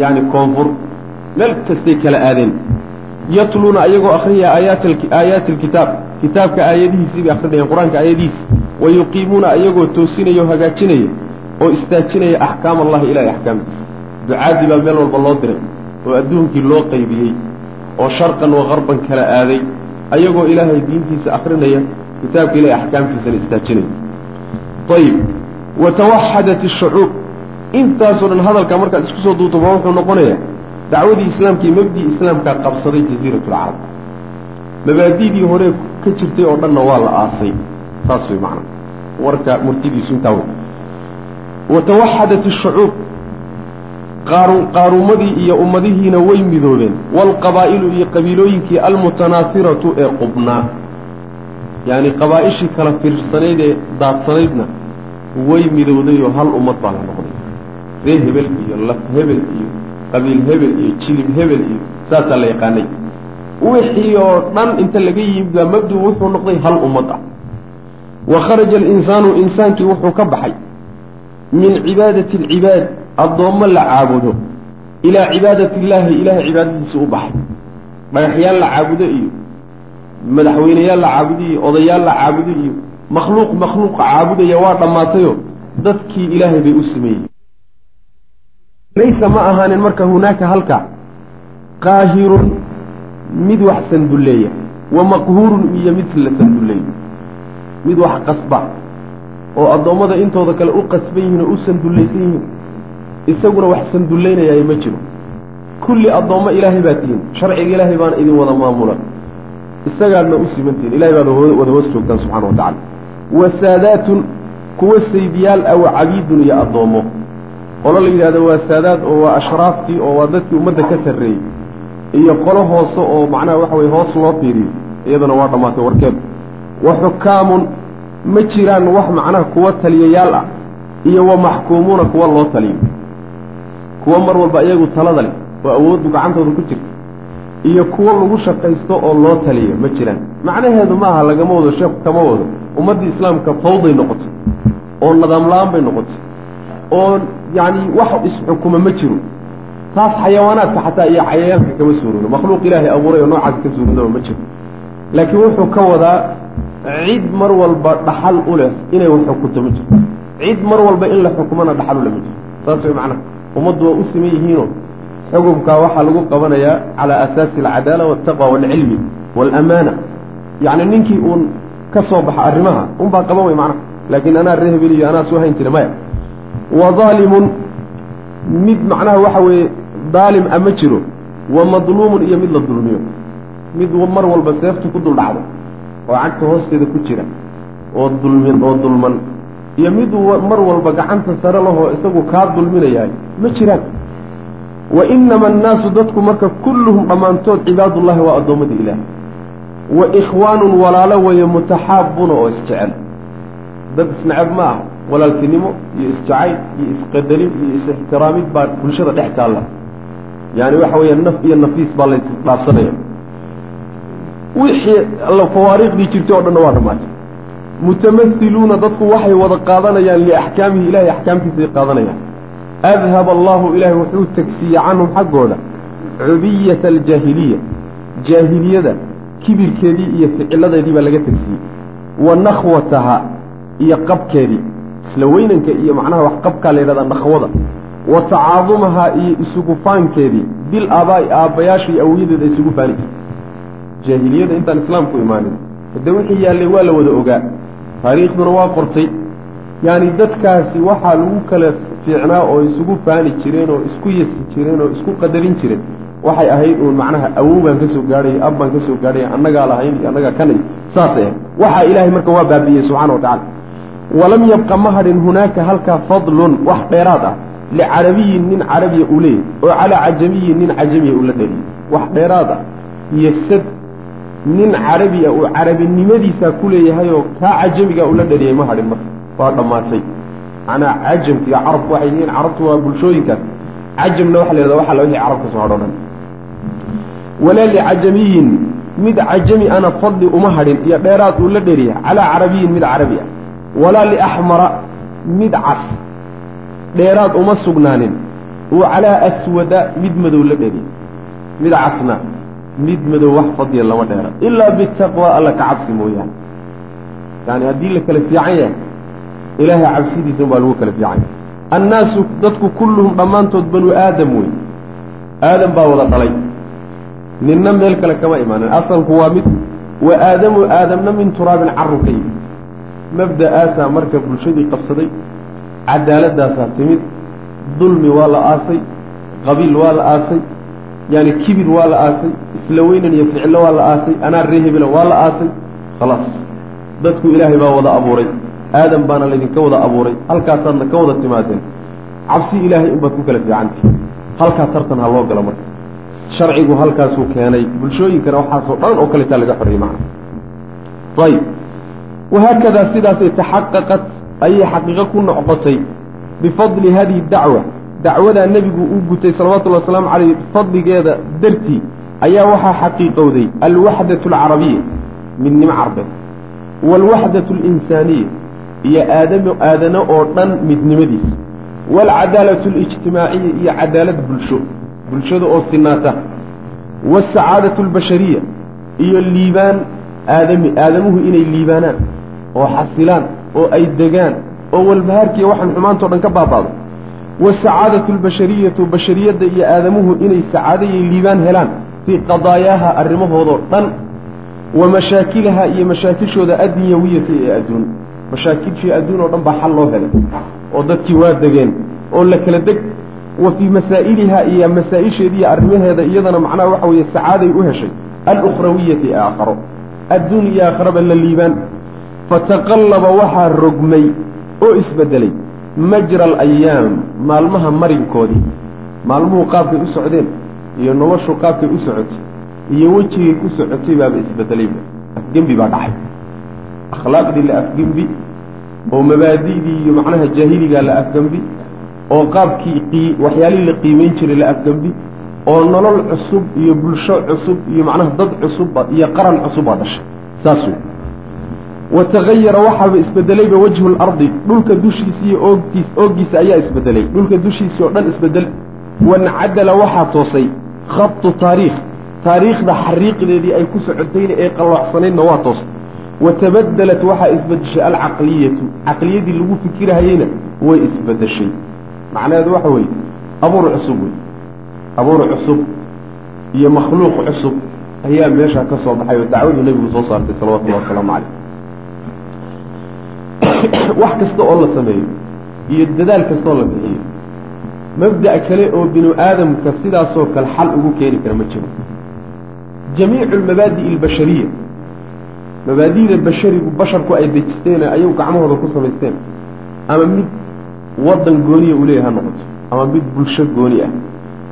yacni koonfur. Meel kastay kala aadeen yatluuna ayagoo akrinaya aayaat aayaati alkitaab kitaabka aayadihiisii bay akrinayaan qur'aanka aayadihiisi wa yuqiimuuna ayagoo toosinaya oo hagaajinaya oo istaajinaya axkaam allahi ilahay axkaamtiisa ducaadii baa meel walba loo diray oo adduunkii loo qaybiyey oo sharqan wa qarban kala aaday ayagoo ilaahay diintiisa akrinaya kitaabka ilahay axkaamtiisana istaajinaya ayib wa tawaxadat ishucuub intaasoo dhan hadalka markaad isku soo duuto ma wuxuu noqonayaa dacwadii islaamka iyo islaamkaa qabsaday jaziirat lcarab mabaadidii hore ka jirtay oo dhanna waa la aasay saas way macana warka murtidiisu intaa wey watawaxadat ishucuub qaaru qaaruumadii iyo ummadihiina way midoobeen waalqabaa'ilu iyo qabiilooyinkii almutanaasiratu ee qubnaa yacni qabaa-ishii kala fiirsanayd ee daadsanaydna way midowday oo hal ummad baa la noqday ree hebel iyo laf hebel iyo qabiil hebel iyo jilib hebel iyo saasaa la yaqaanay. Wixii oo dhan inta laga yimid baa mabdu wuxuu noqday hal ummad ah. Wa kharaja alinsaanu insaankii wuxuu ka baxay. Min cibaadati alcibaad addoommo la caabudo. Ilaa cibaadati illaahi ilahay cibaadadiisa u baxay. Dhagaxyaal la caabudo iyo madaxweyneyaal la caabudo iyo odayaal la caabudo iyo makhluuq makhluuqa caabudaya waa dhammaatayo dadkii ilaahay bay u sameeyey laysa ma ahaanin marka hunaaka halka. Qaahirun mid wax sandulleeya wa maqhuurun iyo mid la sandulleeyo mid wax qasba. Oo addoommada intooda kale u qasban yihiin oo u sandullaysan yihiin. Isaguna wax sandullaynayaayo ma jiro. Kulli addoommo ilaahay baa tihiin sharciga ilaahay baana idin wada maamula isagaadna u simantihin ilahay baad wada hoos joogtaan subxana wa tacala wa saadaatun kuwa saydiyaal ah wa cabiidun iyo addoommo qolo la yidhahdo waa saadaad oo waa ashraaftii oo waa dadkii ummadda ka sarreeyey. Iyo qolo hoose oo macnaha waxa weye hoos loo fiiriyo iyadana waa dhammaatay warkeedu wa xukaamun ma jiraan wax macnaha kuwa taliyayaal ah iyo wa maxkuumuuna kuwa loo taliyo. Kuwa mar walba iyagu talada leh oo awooddu gacantooda ku jirta iyo kuwo lagu shaqaysto oo loo taliyo ma jiraan. Macnaheedu maaha lagama wado sheekhu kama wado. Ummaddii islaamka fawday noqotay oo nadaam la'aan bay noqotay oo yacni wax isxukuma ma jiro taas xayawaanaadka xataa iyo cayayaanka kama suurino makhluuq ilaahay abuuray oo noocaas ka suurinaba ma jiro laakiin wuxuu ka wadaa cid mar walba dhaxal u leh inay wax xukunto ma jirto cid mar walba in la xukumana dhaxal u leh ma jirto saas way macnaha ummaddu waa u siman yihiinoo xukumkaa waxaa lagu qabanayaa calaa asaasi alcadaala waltaqwa waalcilmi waalamaana yacni ninkii uun ka soo baxa arrimaha unbaa qaban way macnaha laakiin anaa ree hebel anaa soo hayn jira maya wa daalimun mid macnaha waxa weeye daalim ama jiro. Wa madluumun iyo mid la dulmiyo. Mid mar walba seeftu ku dul dhacdo oo cagta hoosteeda ku jira oo dulmin oo dulman. Iyo mid mar walba gacanta sare lahoo isagu kaa dulminayahay ma jiraan. Wa inama annaasu dadku marka kulluhum dhammaantood cibaadullahi waa addoommadii ilaah wa ikhwaanun walaalo weeye mutaxaabuuna oo isjecel dad isnacab ma ah walaaltinimo iyo isjacayl iyo isqadarin iyo is-ixtiraamid baa bulshada dhex taalla. Yaani waxa weeya naf iyo nafiis baa laysdhaafsanaya wixii alla fawaariiqdii jirtay o dhanna waa dhamaatay mutamasiluuna dadku waxay wada qaadanayaan liaxkaamihi ilahay axkaamtiisay qaadanayaan. Adhaba allahu ilahay wuxuu tegsiiyey canhum xaggooda cubiyata aljaahiliya. Jaahiliyada kibirkeedii iyo ficiladeedii baa laga tegsiiyey wa nakhwataha iyo qabkeedii isla weynanka iyo macnaha wax qabkaa la yidhahdaa nakhwada wa tacaadumahaa iyo isugu faankeedii bil aabaa'i aabbayaasha iyo awoyadeeda ay isugu faani. Jaahiliyada intaan islaamku imaanin hadde wixii yaallay waa la wada ogaa taariikhduna waa qortay. Yaani dadkaasi waxaa lagu kala fiicnaa oo isugu faani jireen oo isku yasi jireen oo isku qadarin jireen. Waxay ahayd uun macnaha awow baan ka soo gaadhaya ab baan ka soo annagaa lahayn iyo annagaa kanay saasay ahayd. Waxaa ilaahay marka waa baabi'iyey subxana wa tacala walam yabqa ma hadhin hunaaka halkaa fadlun wax dheeraad ah licarabiyin nin carabiya uu oo calaa cajamiyin nin cajamiya uu la dheliyey wax dheeraad ah iyo sad nin carabiya uu carabinimadiisaa ku leeyahay oo kaa cajamiga ula dhaliyay ma hadhin marka waa dhammaatay. Macnaa cajamka iyo carabku waxay yihiin carabtu waa bulshooyinkaas cajamna waxa la yhahda waxa la wixii carab ka soo hadho walaa licajamiyin mid cajami ana fadli uma hadhin iyo dheeraad uu la dheriya calaa carabiyin mid carabi ah walaa liaxmara mid cas. Dheeraad uma sugnaanin. Uu calaa aswada mid madow la dheriya mid casna mid madow wax fadliya lama dheera ilaa bitaqwa alla ka cabsi mooyaane. Yani haddii la kala fiican yahay ilaahay cabsidiisa baa lagu kala fiican yahay. Annaasu dadku kulluhum dhammaantood banu aadam wey aadam baa wada dhalay. Ninna meel kale kama imaanin. Asalku waa mid wa aadamu aadamna min turaabin caru ka yimid mabda'aasaa marka bulshadii qabsaday cadaaladaasaa timid dulmi waa la aasay qabiil waa la aasay yani kibir waa la aasay isla weynan iyo ficlo waa la aasay anaa ree hebela waa la aasay khalaas dadku ilaahay baa wada abuuray aadam baana laydinka wada abuuray halkaasaadna ka wada timaadeen cabsi ilaahay inbaad ku kala fiicanti halkaa tartan ha loo galo marka. Sharcigu halkaasuu keenay bulshooyinkana waxaasoo dhan oo kaletaa laga xoreyey macna. Ayib wahaakadaa sidaasay taxaqaqat ayay xaqiiqo ku noqotay bifadli hadihi dacwa dacwadaa nebigu uu gutay salawatullahi wasalaamu caleyh fadligeeda dartii ayaa waxaa xaqiiqowday alwaxdatu alcarabiya midnimo carbeed waalwaxdatu alinsaaniya iyo aadamo aadano oo dhan midnimadiisa waalcadaalatu alijtimaaciya iyo cadaalad bulsho bulshada oo sinaata wasacaadatu albashariya iyo liibaan aadami aadamuhu inay liibaanaan oo xasilaan oo ay degaan oo walbahaarkiiya waxaan xumaantao dhan ka baabaado wasacaadatu albashariyatu bashariyadda iyo aadamuhu inay sacaadayay liibaan helaan fii qadaayaaha arrimahoodoo dhan. Wa mashaakilaha iyo mashaakishooda addnyawiyati ee adduun. Mashaakilshii adduun oo dhan baa xal loo helay oo dadkii waa degeen oo la kala deg. Wa fii masaa'iliha iyo masaa-isheeda iyo arrimaheeda iyadana macnaha waxa weeye sacaaday u heshay. Alukhrawiyati ee aakharo. Adduun iyo aakharaba la liibaan fataqallaba waxaa rogmay oo isbedelay majra alayaam maalmaha marinkoodii maalmuhu qaabkay u socdeen iyo noloshu qaabkay u socotay iyo wejigay ku socotay baaba isbedelayba afgembi baa dhacay. Akhlaaqdii la afgembi oo mabaadi'dii iyo macnaha jaahiligaa la afgembi oo qaabkii waxyaalihii la qiimeyn jiray la afgembi oo nolol cusub iyo bulsho cusub iyo macnaha dad cusub iyo qaran cusub baa dhashay. Saas wey watagayara waxaaba isbedelayba wajhu lardi dhulka dushiisa iyo oogtiis ooggiisa ayaa isbedelay. Dhulka dushiisii oo dhan isbeddel. Wancadala waxaa toosay khatu taariikh. Taariikhda xariiqdeedii ay ku socotayna ee qalloocsanaydna waa toostay watabadalat waxaa isbedeshay alcaqliyatu. Caqliyadii lagu fikirahayeyna way isbedeshay. Macnaheedu waxa weeye abuur cusub wey abuur cusub iyo makhluuq cusub ayaa meeshaa ka soo baxay oo dacwaduu nebigu soo saartay salawatullahi wasalaamu caleyh wax kasta oo la sameeyo iyo dadaal kasta oo la bixiyo. Mabda' kale oo binu aadamka sidaasoo kale xal ugu keeni kara ma jiro. Jamiicu almabaadi'i albashariya mabaadi'da basharigu basharku ay dejisteen ayagu gacmahooda ku samaysteen. Ama mid waddan gooniya uu leeyahay ha noqoto. Ama mid bulsho gooni ah.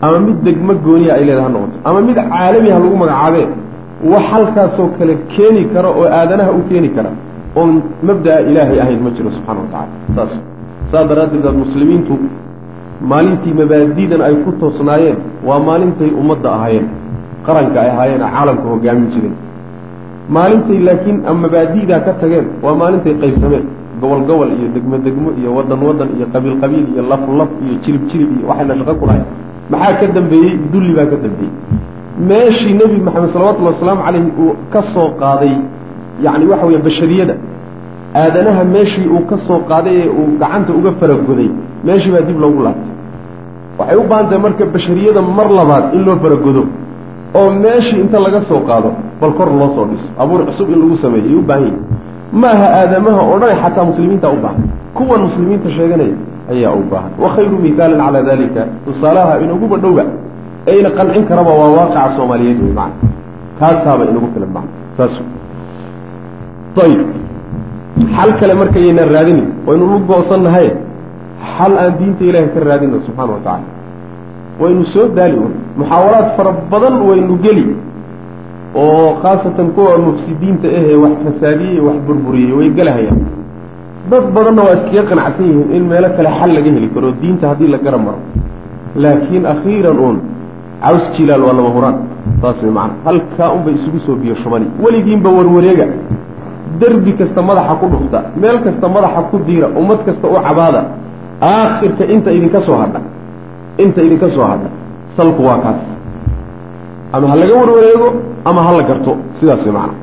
Ama mid degmo gooniya ay leedahay ha noqoto. Ama mid caalami ha lagu magacaabee. Wax halkaasoo kale keeni kara oo aadanaha u keeni kara oon mabda'a ilaahay ahayn ma jiro subxana wa tacala saas saas daraaddeed aad muslimiintu maalintii mabaadidan ay ku toosnaayeen waa maalintay ummadda ahaayeen qaranka ay ahaayeen caalamka hogaamin jireen maalintay laakiin mabaadi'daa ka tageen waa maalintay qaybsameen. Gobol gobol iyo degmo degmo iyo wadan wadan iyo qabiil qabiil iyo laf laf iyo jilib jilib iyo waxayna shaqo ku lahayn maxaa ka dambeeyey? Dulli baa ka dambeeyey. Meeshii nebi maxamed salawatullhi wasalaamu caleyhi uu ka soo qaaday yacni waxa weya bashariyada aadanaha meeshii uu ka soo qaaday ee uu gacanta uga faragoday meeshii baa dib loogu laabtay. Waxay u baahan tahay marka bashariyada mar labaad in loo faragodo oo meeshii inta laga soo qaado bal kor loo soo dhiso. Abuur cusub in lagu sameeyo ay u baahan yihiin maaha aadamaha oo dhan xataa muslimiinta u baahan. Kuwan muslimiinta sheeganaya ayaa u baahan. Wa khayru mihaalin calaa dalika tusaalaha inuguba dhowba ayna qancin karaba waa waaqaca soomaaliyeed wey macana kaasaaba inagu filan macana saas ayib xal kale markayaynaan raadini waynu lu go-sannahay xal aan diinta ilaahay ka raadino subxaana wa tacala waynu soo daali un muxaawalaad fara badan waynu geli oo khaasatan kuwa mufsidiinta ahee wax fasaadiyey wax burburiyey way gelahayaan dad badanna waa iskaga qanacsan yihiin in meelo kale xal laga heli karo diinta haddii la gara maro laakiin akhiiran uun caws jilaal waa laba huraan saas way macana halkaa unbay isugu soo biyo shubani weligiinba warwareega derbi kasta madaxa ku dhufta meel kasta madaxa ku diira ummad kasta u cabaada aakhirka inta idinka soo hadha inta idinka soo hadha salku waa kaas. Ama ha laga warwareego ama ha la garto sidaas way macana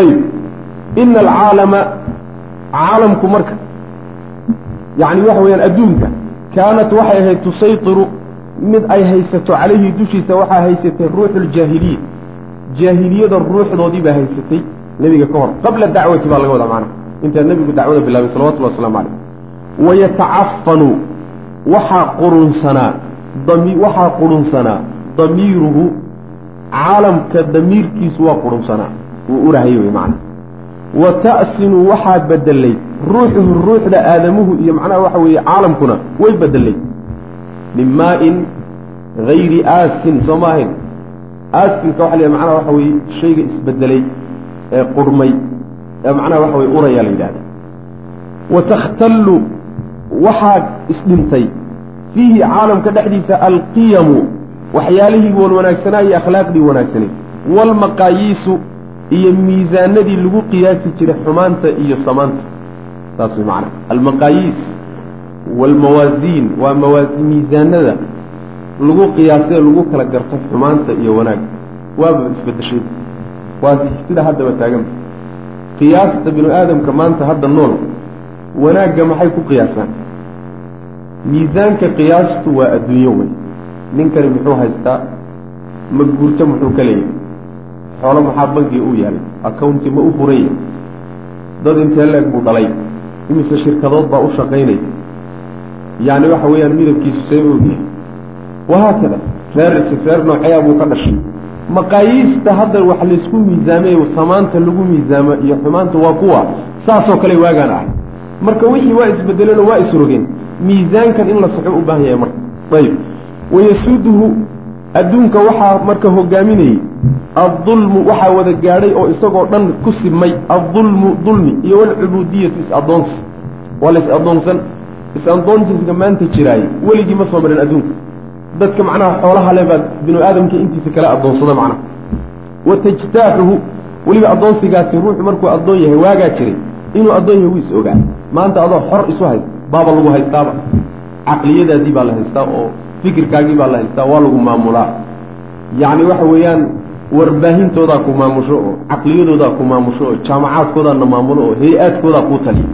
ayib ina alcaalama caalamku marka yacni waxa weeyaan adduunka kaanat waxay ahayd tusaytiru mid ay haysato calayhi dushiisa waxaa haysatay ruuxu ljaahiliya jaahiliyada ruuxdoodii baa haysatay nebiga ka hor qabla dacwati baa laga wadaa macana intaan nebigu dacwada bilaabay salawatullahi waslamu caleyh wayatacafanu waxaa qurunsanaa waxaa qurunsanaa damiiruhu caalamka damiirkiisu waa qurunsanaa wuu urahayay wey macana wa ta'sinu waxaa bedelay ruuxuhu ruuxda aadamuhu iyo macnaha waxa weeye caalamkuna way bedelay min maa-in hayri aasin soo ma ahayn? Aasinka waxa la macnaha waxa weeye shayga isbedelay ee qurhmay ee macnaha waxa weye urayaa la yidhahda wa takhtallu waxaa isdhintay fiihi caalamka dhexdiisa alqiyamu waxyaalihii wan wanaagsanaa iyo akhlaaqdii wanaagsanay. Waalmaqaayiisu iyo miisaanadii lagu qiyaasi jiray xumaanta iyo samaanta. Saas way macana almaqaayiis waalmawaasiin waa mawaasi miisaanada lagu qiyaasee lagu kala garto xumaanta iyo wanaag. Waaba isbedeshay waa sida haddaba taaganba qiyaasta binu aadamka maanta hadda nool wanaagga maxay ku qiyaasaan? Miisaanka qiyaastu waa adduunyo wey ninkani muxuu haystaa? Ma guurto muxuu ka leeyahay? Xoolo maxaa bankiga u yaalay? Accounti ma u furaya dad intee leeg buu dhalay? Imise shirkadood baa u shaqaynaya yacni waxa weeyaan midabkiisu seeba ogyahay. Wahaakada reer reer nooceyaa buu ka dhashay maqaayiista hadda wax laysku miisaamay samaanta lagu miisaamo iyo xumaanta waa kuwa saasoo kale waagaan ahay marka wixii waa isbedeleen oo waa isrogeen miisaankan in la saxo u baahan yahay marka. Ayib. Wayasuuduhu adduunka waxaa marka hogaaminayey addulmu waxaa wada gaadhay oo isagoo dhan ku sibmay addulmu dulmi iyo walcubuudiyatu is-addoonsi waa la is-addoonsan is-addoonsiska maanta jiraay weligii ma soo marin adduunka dadka macnaha xoolaha le baa binu aadamka intiisa kala addoonsada macnaha. Wa tajtaaxuhu weliba addoonsigaasi ruuxu markuu addoon yahay waagaa jiray inuu addoon yahay wuu is ogaa. Maanta adoo xor isu hayst baaba lagu haystaaba. Caqliyadaadii baa la haystaa oo fikirkaagii baa la haystaa waa lagu maamulaa. Yacni waxa weeyaan warbaahintoodaa ku maamusho oo caqliyadoodaa ku maamusho oo jaamacaadkoodaana maamulo oo hay'aadkoodaa kuu taliya.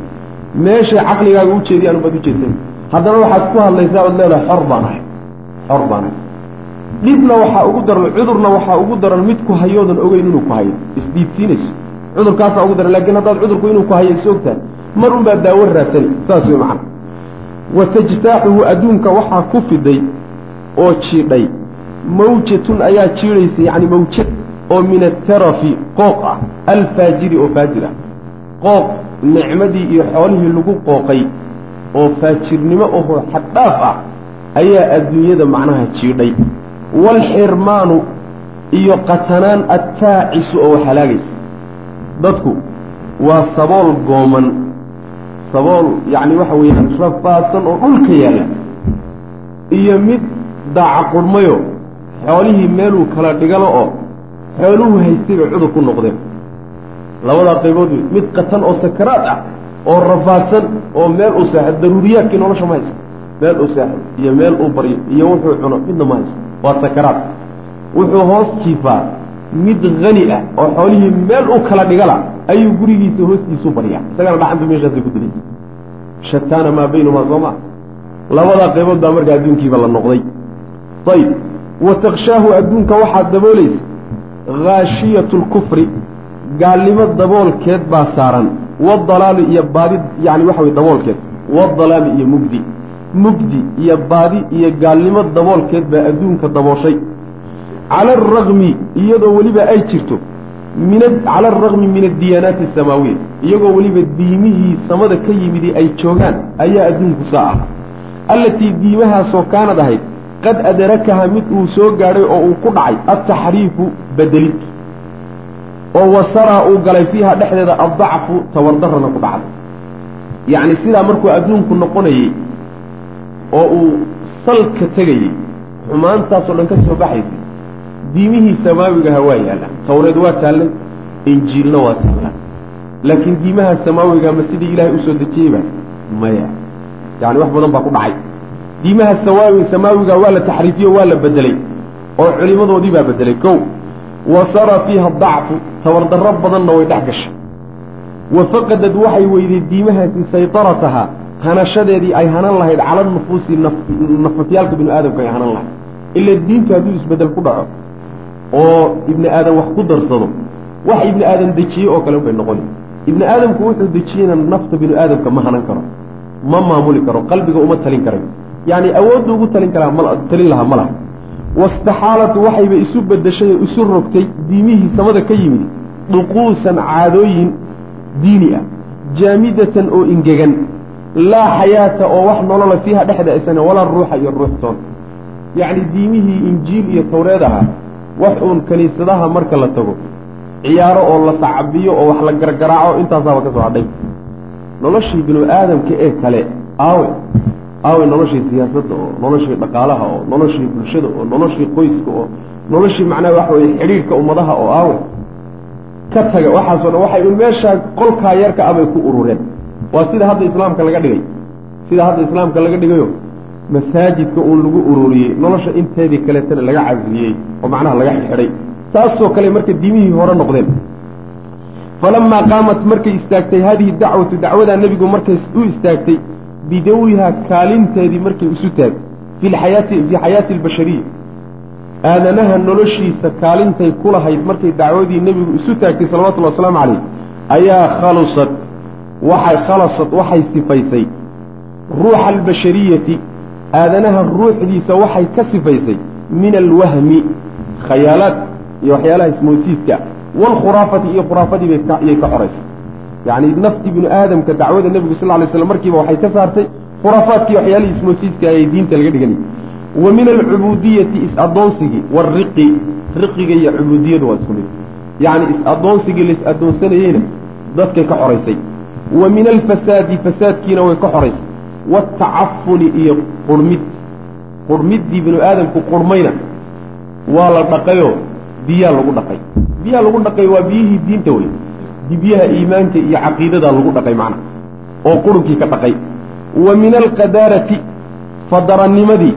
Meeshay caqligaaga ujeediyaan ubaad ujeedsan haddana waxaad ku hadlaysaa ood leedahay xor baan ahay xor baan dhibna waxaa ugu daran cudurna waxaa ugu daran mid ku hayoodan ogeyn inuu ku hayo. Isdiidsiinayso cudurkaasaa ugu daran laakiin haddaad cudurku inuu ku hayo is ogtahay mar un baa daawo raadsani saas wey macana wa tajtaaxuhu adduunka waxaa ku fiday oo jiidhay. Mawjatun ayaa jiidhaysa yacni mawjad oo min atarafi qooq ah. Alfaajiri oo faajir ah. Qooq nicmadii iyo xoolihii lagu qooqay oo faajirnimo ohoo xaddhaaf ah ayaa adduunyada macnaha jiidhay. Waalxirmaanu iyo qatanaan attaacisu oo halaagaysa. Dadku waa sabool gooman sabool yacni waxa weeyaan rafaadsan oo dhulka yaalla. Iyo mid daaca qurhmayo xoolihii meeluu kala dhigalo oo xooluhu haystay bay cudur ku noqdeen. Labadaa qaybood wey mid qatan oo sakaraad ah oo rafaadsan oo meel uu saaxo daruuriyaadkii nolosha ma haysto meel uu saaxo iyo meel uu baryo iyo wuxuu cuno midna ma haysto waa sakaraad. Wuxuu hoos jiifaa. Mid hani ah oo xoolihii meel u kala dhigala ayuu gurigiisa hoostiisu baryaa. Isagana dhacanta meeshaasay ku dilaysa shataana maa baynumaa soo maa labadaa qaybood baa markaa adduunkiiba la noqday. Ayib wa takshaahu adduunka waxaad daboolaysa haashiyatu lkufri gaalnimo daboolkeed baa saaran. Wadalaali iyo baadi yani waxa weye daboolkeed. Wadalaali iyo mugdi mugdi iyo baadi iyo gaalnimo daboolkeed baa adduunka dabooshay. Cala alragmi iyadoo weliba ay jirto cala alragmi min addiyaanaati asamaawiya iyagoo weliba diimihii samada ka yimidi ay joogaan ayaa adduunku saa ah. Allatii diimahaasoo kaanad ahayd qad adrakaha mid uu soo gaadhay oo uu ku dhacay altaxriifu bedelid oo wasaraa uu galay fiiha dhexdeeda addacfu tabardarana ku dhacday. Yacni sidaa markuu adduunku noqonayey oo uu salka tegayey xumaantaasoo dhan ka soo baxaysay diimihii samaawigaha waa yaallaan tawreed waa taallay injiilna waa taallaan laakiin diimaha samaawiga ma sidii ilaahay u soo dejiyeyba maya. Yani wax badan baa ku dhacay. Diimaha sawaawi samaawiga waa la taxriifiyo waa la bedelay oo culimadoodii baa bedelay kow wa sara fiiha dacfu tabardarro badanna way dhex gashay wa faqadad waxay weyday diimahaasi saytaratahaa hanashadeedii ay hanan lahayd cala nufuusi nafafyaalka binu aadamka ay hanan lahayd. Ila diintu hadduu isbeddel ku dhaco oo ibni aadam wax ku darsado wax ibni aadam dejiyey oo kale bay noqoni. Ibni aadamku wuxuu dejiyeyna nafta binu aadamka ma hanan karo ma maamuli karo qalbiga uma talin karayo yacni awoodda ugu talin karaa ma talin lahaa ma laha. Wastaxaalatu waxayba isu bedeshay oo isu rogtay diimihii samada ka yimid dhuquusan caadooyin diini ah jaamidatan oo ingegan laa xayaata oo wax nolola fiiha dhexda isana walaa ruuxa iyo ruuxtoon yacni diimihii injiil iyo tawreed ahaa wax uun kiniisadaha marka la tago ciyaaro oo la sacabiyo oo wax la gargaraaco intaasaaba ka soo hadhay. Noloshii binu aadamka ee kale aawe aawe noloshii siyaasadda oo noloshii dhaqaalaha oo noloshii bulshada oo noloshii qoyska oo noloshii macnaha waxa weye xidhiirhka ummadaha oo aawe ka taga waxaasoo dhan waxay un meeshaa qolkaa yarka abay ku urureen waa sida hadda islaamka laga dhigay. Sida hadda islaamka laga dhigayo masaajidka uun lagu ururiyey nolosha inteedii kaleetana laga casriyey oo macnaha laga xidhay. Taasoo kale marka diimihii hore noqdeen. Falamaa qaamat markay istaagtay haadihi dacwatu dacwadaa nebigu markay u istaagtay bidawiha kaalinteedii markay isu taagtay. Fi lxayaati fii xayaati albashariya. Aadanaha noloshiisa kaalintay ku lahayd markay dacwadii nebigu isu taagtay salawatullhi wasalaamu calayh ayaa khalusad waxay khalasad waxay sifaysay ruuxa albashariyati aadanaha ruuxdiisa waxay ka sifaysay min alwahmi khayaalaad iyo waxyaalaha ismoosiiska waalkhuraafati iyo khuraafadii bayiyay ka xoraysay yacni naftii binu aadamka dacwada nebigu sal lay slam markiiba waxay ka saartay khuraafaadkii waxyaalihii ismoosiiska ee diinta laga dhiganayay wa min alcubuudiyati is-addoonsigii waalriqi riqiga iyo cubuudiyadu waa isku mid. Yacni is-addoonsigii lais addoonsanayeyna dadkay ka xoraysay wa min alfasaadi fasaadkiina way ka xoraysay waaltacafuni iyo qurmid. Qurmiddii binu aadamku qurmayna. Waa la dhaqayoo biyaa lagu dhaqay. Biyaha lagu dhaqay waa biyihii diinta wey biyaha iimaanka iyo caqiidadaa lagu dhaqay macna. Oo qurunkii ka dhaqay. Wa min alqadaarati fadarannimadii.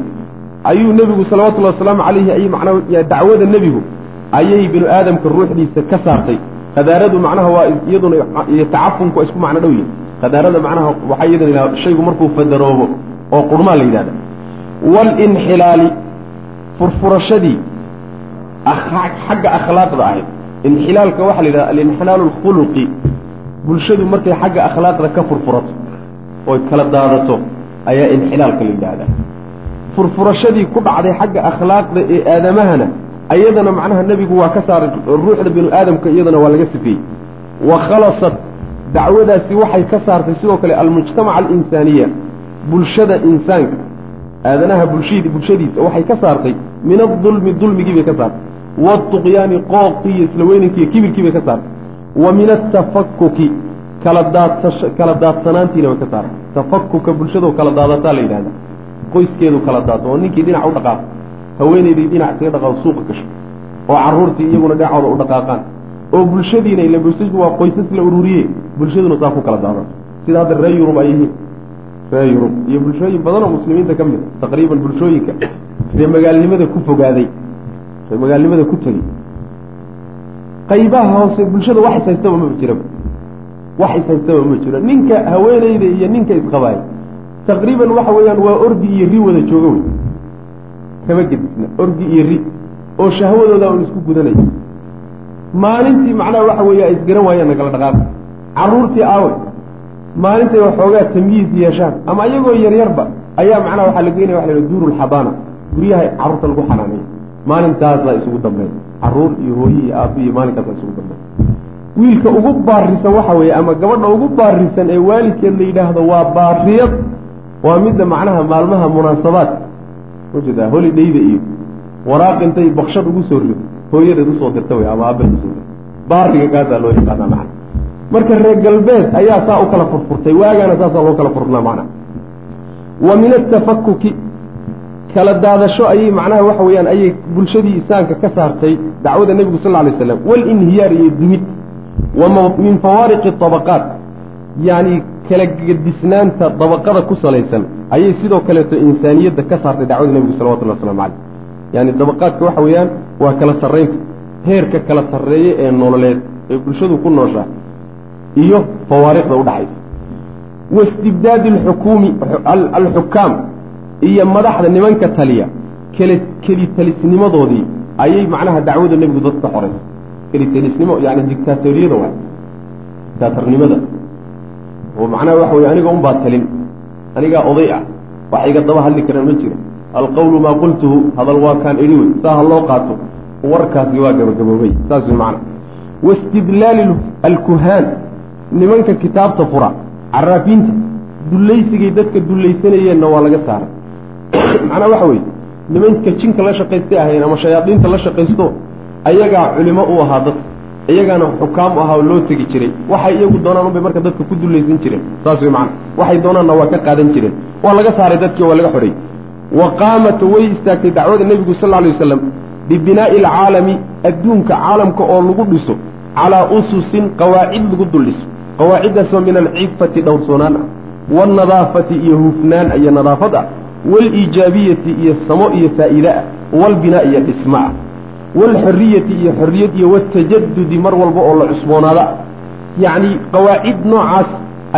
Ayuu nebigu salawatullahi wasalaamu calayhi ay macnaa dacwada nebigu ayay binu aadamka ruuxdiisa ka saartay qadaaradu macnaha waa iyaduna iyo tacafunku waa isku macno dhow yihiin qadaarada macnaha waxaa iyadana yidhahda shaygu markuu fadaroobo oo qurmaa la yidhahda. Waalinxilaali furfurashadii xagga akhlaaqda ahayd. Inxilaalka waxaa la yidhaha alinxilaalu alkhuluqi bulshadu markay xagga akhlaaqda ka furfurato oy kala daadato ayaa inxilaalka la yidhaahdaa furfurashadii ku dhacday xagga akhlaaqda ee aadamahana ayadana macnaha nebigu waa ka saaray ruuxda binu aadamka iyadana waa laga sifeeyey wa khalasat dacwadaasi waxay ka saartay sidoo kale almujtamaca alinsaaniya bulshada insaanka. Aadanaha bulshad bulshadiisa waxay ka saartay min adulmi dulmigii bay ka saartay. Waatuqyaani qooqii iyo isla iyo kibirkii bay ka saartay. Wa min atafakuki kala daadsanaantiina way ka saartay. Tafakuka bulshadoo kala daadataa la yidhahda qoyskeedu kala daato oo ninkii dhinac u dhaqaaqo haweenaydii dhinac kaga dhaqaaqo suuqa gasho oo carruurtii iyaguna dhinacooda u dhaqaaqaan oo bulshadiina ila bulshadu waa qoysas la ururiye bulshaduna saa ku kala daadato sida hadda reer yurub ay yihiin. Reer yurub iyo bulshooyin badan oo muslimiinta ka mid taqriiban bulshooyinka ree magaalnimada ku fogaaday ree magaalnimada ku tegey qaybaha hoose bulshada wax ishaystaba maba jiraba wax ishaystaba ma jiro ninka haweeneyda iyo ninka isqabaay taqriiban waxa weeyaan waa ordi iyo ri wada jooga wey kama gedisna ordi iyo ri oo shahwadooda un isku gudanaya maalintii macnaha waxa weeye ay isgaran waayaan nagala dhaqaaqo carruurtii aawe maalintay waxoogaa tamyiis yeeshaan ama iyagoo yaryarba ayaa macnaha waxaa la geynaya waxa la duuru lxadaana guryaha carruurta lagu xanaaneeyo maalintaasaa isugu dambeyn carruur iyo hooye iyo aabbo iyo maalinkaasa isugu dambeyn wiilka ugu baarisan waxa weeye ama gabadha ugu baarisan ee waalidkeed la yidhaahdo waa baariyad waa midda macnaha maalmaha munaasabaadka u jeedaa holidayda iyo waraaq intay bakshad ugu soo rido hooyadeed u soo dirta wey ama aabeed u soo dirta. Baariga kaasaa loo yaqaanaa macna. Marka reer galbeed ayaa saa u kala furfurtay waagaana saasaa loo kala furnaa macna. Wa min atafakuki kala daadasho ayay macnaha waxa weeyaan ayay bulshadii isaanka ka saartay dacwada nebigu sal alay slam walinhiyaar iyo dumid wa min fawaariqi abaqaat yacni kala gedisnaanta dabaqada ku salaysan ayay sidoo kaleeto insaaniyadda ka saartay dacwada nebigu salawatullah waslamu caleyh yani dabaqaadka waxa weeyaan waa kala sarraynta heerka kala sarreeye ee nololeed ee bulshadu ku nooshaa iyo fawaariqda udhaxaysa waistibdaadi alxukuumi alxukaam iyo madaxda nimanka taliya keli kelitalisnimadoodii ayay macnaha dacwada nebigu dadka xoraysa kelitalisnimo yani dictaatoriyada waay dictaatornimada oo macnaha waxa weye aniga unbaa talin anigaa oday ah wax iga daba hadli karaan ma jiro. Alqawlu maa qultuhu hadal waa kaan idhi wey saa ha loo qaato warkaasi waa gabagaboobay saas wey waistidlaali alkuhaan nimanka kitaabta fura caraafiinta dullaysigay dadka dullaysanayeenna waa laga saaray. Macnaa waxa weeye nimanka jinka la shaqaystay ahayn ama shayaadiinta la shaqaysto ayagaa culimo u ahaa dadka iyagaana xukaam ahaa oo loo tegi jiray. Waxay iyagu doonaan unbay marka dadka ku dullaysan jireen. Saas wey macana waxay doonaanna waa ka qaadan jireen. Waa laga saaray dadkii waa laga xorey wa qaamat way istaagtay dacwada nebigu sal lla alay wasalam bibinaa'i alcaalami adduunka caalamka oo lagu dhiso calaa ususin qawaacid lagu dul dhiso qawaaciddaasoo min alcifati dhowrsoonaan ah. Waalnadaafati iyo hufnaan iyo nadaafad ah. Waaliijaabiyati iyo samo iyo faa'iide ah. Waalbinaa iyo dhismo ah waalxoriyati iyo xorriyad iyo watajadudi mar walba oo la cusboonaada ah yacni qawaacid noocaas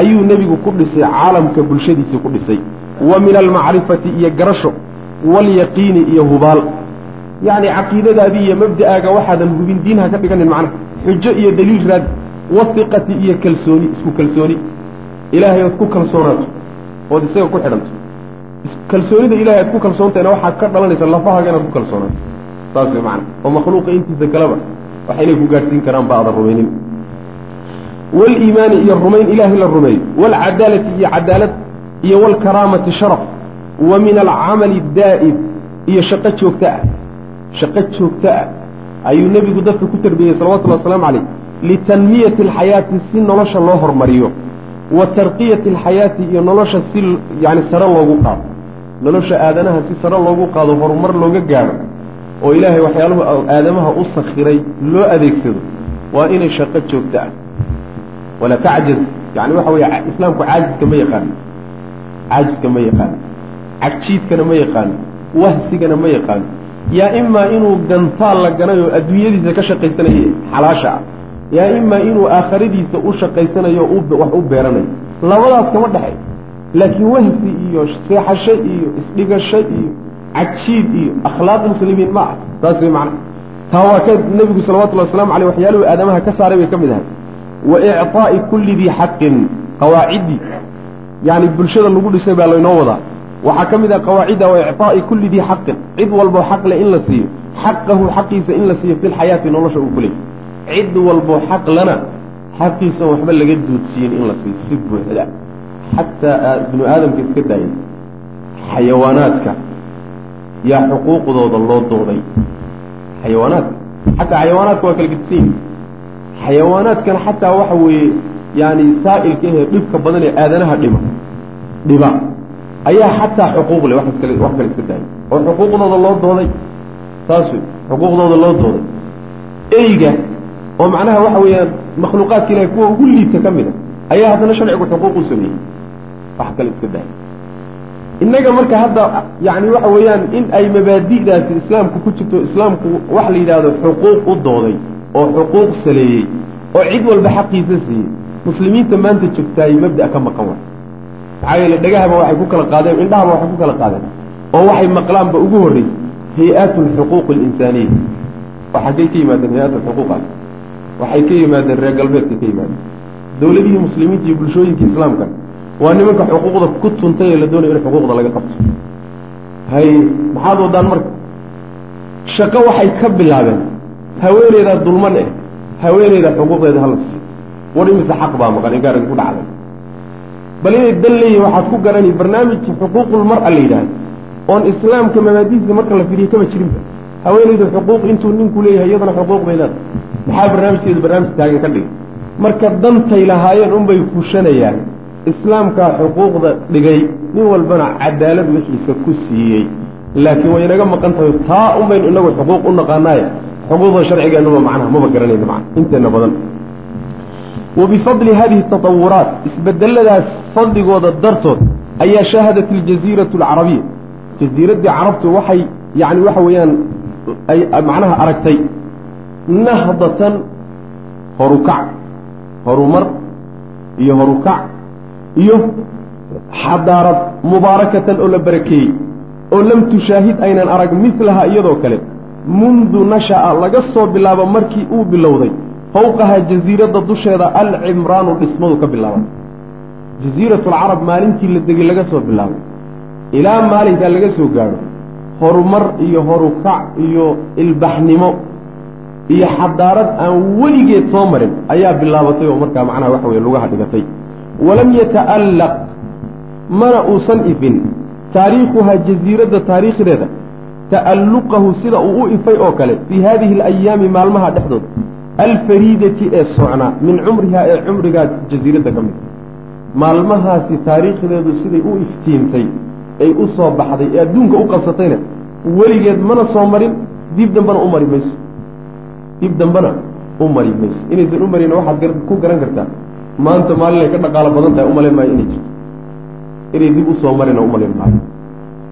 ayuu nebigu ku dhisay caalamka bulshadiisa ku dhisay wa min almacrifati iyo garasho waalyaqiini iyo hubaal yacni caqiidadaadii iyo mabda'aaga waxaadan hubin diin ha ka dhiganin macnaha xujo iyo daliil raad wasiqati iyo kalsooni isku kalsooni ilaahay ood ku kalsoonaato ood isaga ku xidhanto kalsoonida ilahay aad ku kalsoontahayna waxaad ka dhalanaysa lafahaaga inaad ku kalsoonaato saas way macana oo makhluuqa intiisa kaleba inay ku gaadhsiin karaan ba aadan rumaynin. Waaliimaani iyo rumayn ilaahay la rumeeyo waalcadaalati iyo cadaalad iyo waalkaraamati sharaf. Wa min alcamali daa'im iyo shaqo joogto ah. Shaqo joogto ah ayuu nebigu dadka ku tarbiyeyey salawatullhi wasalaamu caleyh litanmiyati alxayaati si nolosha loo hormariyo. Wa tarqiyati alxayaati iyo nolosha si yani sare loogu qaado. Nolosha aadanaha si sare loogu qaado horumar looga gaadho oo ilaahay waxyaaluhu aadamaha u sakhiray loo adeegsado waa inay shaqo joogto ah. Wala tacjaz yani waxa weye islaamku caajiska ma yaqaano caajiska ma yaqaano cagjiidkana ma yaqaano wahsigana ma yaqaano yaa imaa inuu gantaal la ganay oo adduunyadiisa ka shaqaysanayo xalaasha. Ah yaa imaa inuu aakhiradiisa u shaqaysanayo wax u beeranayo. Labadaas kama dhexay laakiin wahsi iyo seexasho iyo isdhigasho iyo cajiib iyo akhlaaq muslimiin ma ah saas way macna. Taa waa ka nebigu salawatullhi waslamu aleyh waxyaaluhu aadamaha ka saaray bay ka mid ahay. Wa icطaa'i kulli dii xaqin qawaaciddii yani bulshada lagu dhisay baa laynoo wadaa. Waxaa ka mid ah qawaacidda wa icطaa'i kulli dii xaqin. Cid walboo xaqle in la siiyo. Xaqahu xaqiisa in la siiyo fi lxayaati nolosha uu ku cid walboo xaq lana xaqiisa waxba laga duudsiyin in la siiyo. Si buuxda. Xataa binu aadamka iska daayay xayawaanaadka yaa xuquuqdooda loo dooday xayawaanaadka xataa xayawaanaadka waa kala gedisan yihiin xayawaanaadkana xataa waxa weeye yani saa'ilka ahee dhibka badan ee aadanaha dhima dhiba. Ayaa xataa xuquuq leh wax kale wax kale iska daayay oo xuquuqdooda loo dooday saas wey xuquuqdooda loo dooday eyga oo macnaha waxa weeyaan makhluuqaadka ilahay kuwa ugu liibta ka mid a ayaa haddana sharcigu xuquuq u sameeyey. Wax kale iska daayay innaga marka hadda yani waxa weeyaan in ay mabaadi'daasi islaamku ku jirto islaamku wax la yidhaahdo xuquuq u dooday oo xuquuq saleeyey oo cid walba xaqiisa siiyey muslimiinta maanta joogtaay mabda ka maqan waay. Maxaa yeele dhegahaba waxay ku kala qaadeen indhahaba waxay ku kala qaadeen oo waxay maqlaanba ugu horreysay hay'at alxuquuq alinsaaniya oo xaggay ka yimaadeen hay'at alxuquuqaas waxay ka yimaadeen reer galbeedka ka yimaadeen. Dowladihii muslimiinta iyo bulshooyinka islaamka waa nimanka xuquuqda ku tuntay ee la doonayo in xuquuqda laga qabto. Hay maxaad wadaan marka? Shaqo waxay ka bilaabeen. Haweeneydaa dulman eh. Haweeneyda xuquuqdeeda hala siiyo war imise xaq baa maqan? In gaarga ku dhacday. Bal inay dan leeyihiin waxaad ku garani barnaamij xuquuqulmar-a la yidhaahdo. Oon islaamka mabaadidiisa marka la fiiriyo kama jirinba haweeneydu xuquuq intuu ninku leeyahay iyadana xuquuq bay leedahay maxaa barnaamijkeedu barnaamij taagan ka dhigay? Marka dantay lahaayeen unbay fushanayaan islaamkaa xuquuqda dhigay nin walbana cadaalad wixiisa ku siiyey. Laakiin way inaga maqan tahay taa unbaynu inagu xuquuq u naqaanaaye xuquuqda sharcigeennuba macnaha maba garanayno macna inteena badan. Wa bifadli hadihi tatawuraat isbedeladaas fadligooda dartood ayaa shaahadat aljaziiratu alcarabiya. Jaziiraddii carabtu waxay yani waxa weeyaan ay macnaha aragtay nahdatan horukac horumar iyo horukac iyo xadaarad mubaarakatan oo la barakeeyey oo lam tushaahid aynan arag mislaha iyadoo kale mundu nasha'a laga soo bilaabo markii uu bilowday fowqahaa jasiiradda dusheeda alcimraanu dhismadu ka bilaaban jasiiratulcarab maalintii la degay laga soo bilaabay. Ilaa maalinkaa laga soo gaadho horumar iyo horukac iyo ilbaxnimo iyo xadaarad aan weligeed soo marin ayaa bilaabatay oo markaa macnaha waxa weye lugaha dhigatay walam yata'allaq mana uusan ifin taariikhuhaa jasiiradda taariikhdeeda ta'alluqahu sida uu u ifay oo kale fii haadihi alayaami maalmaha dhexdooda alfariidati ee socnaa min cumrihaa ee cumrigaa jasiiradda ka mid maalmahaasi taariikhdeedu siday u iftiintay ay u soo baxday ee adduunka u qabsatayna weligeed mana soo marin dib dambena u mari mayso dib dambena u mari mayso inaysan u marin waxaad ku garan kartaa maanta maalin ay ka dhaqaalo badan tahay umalayn maayo inay jirto. Inay dib u soo marina umalayn maayo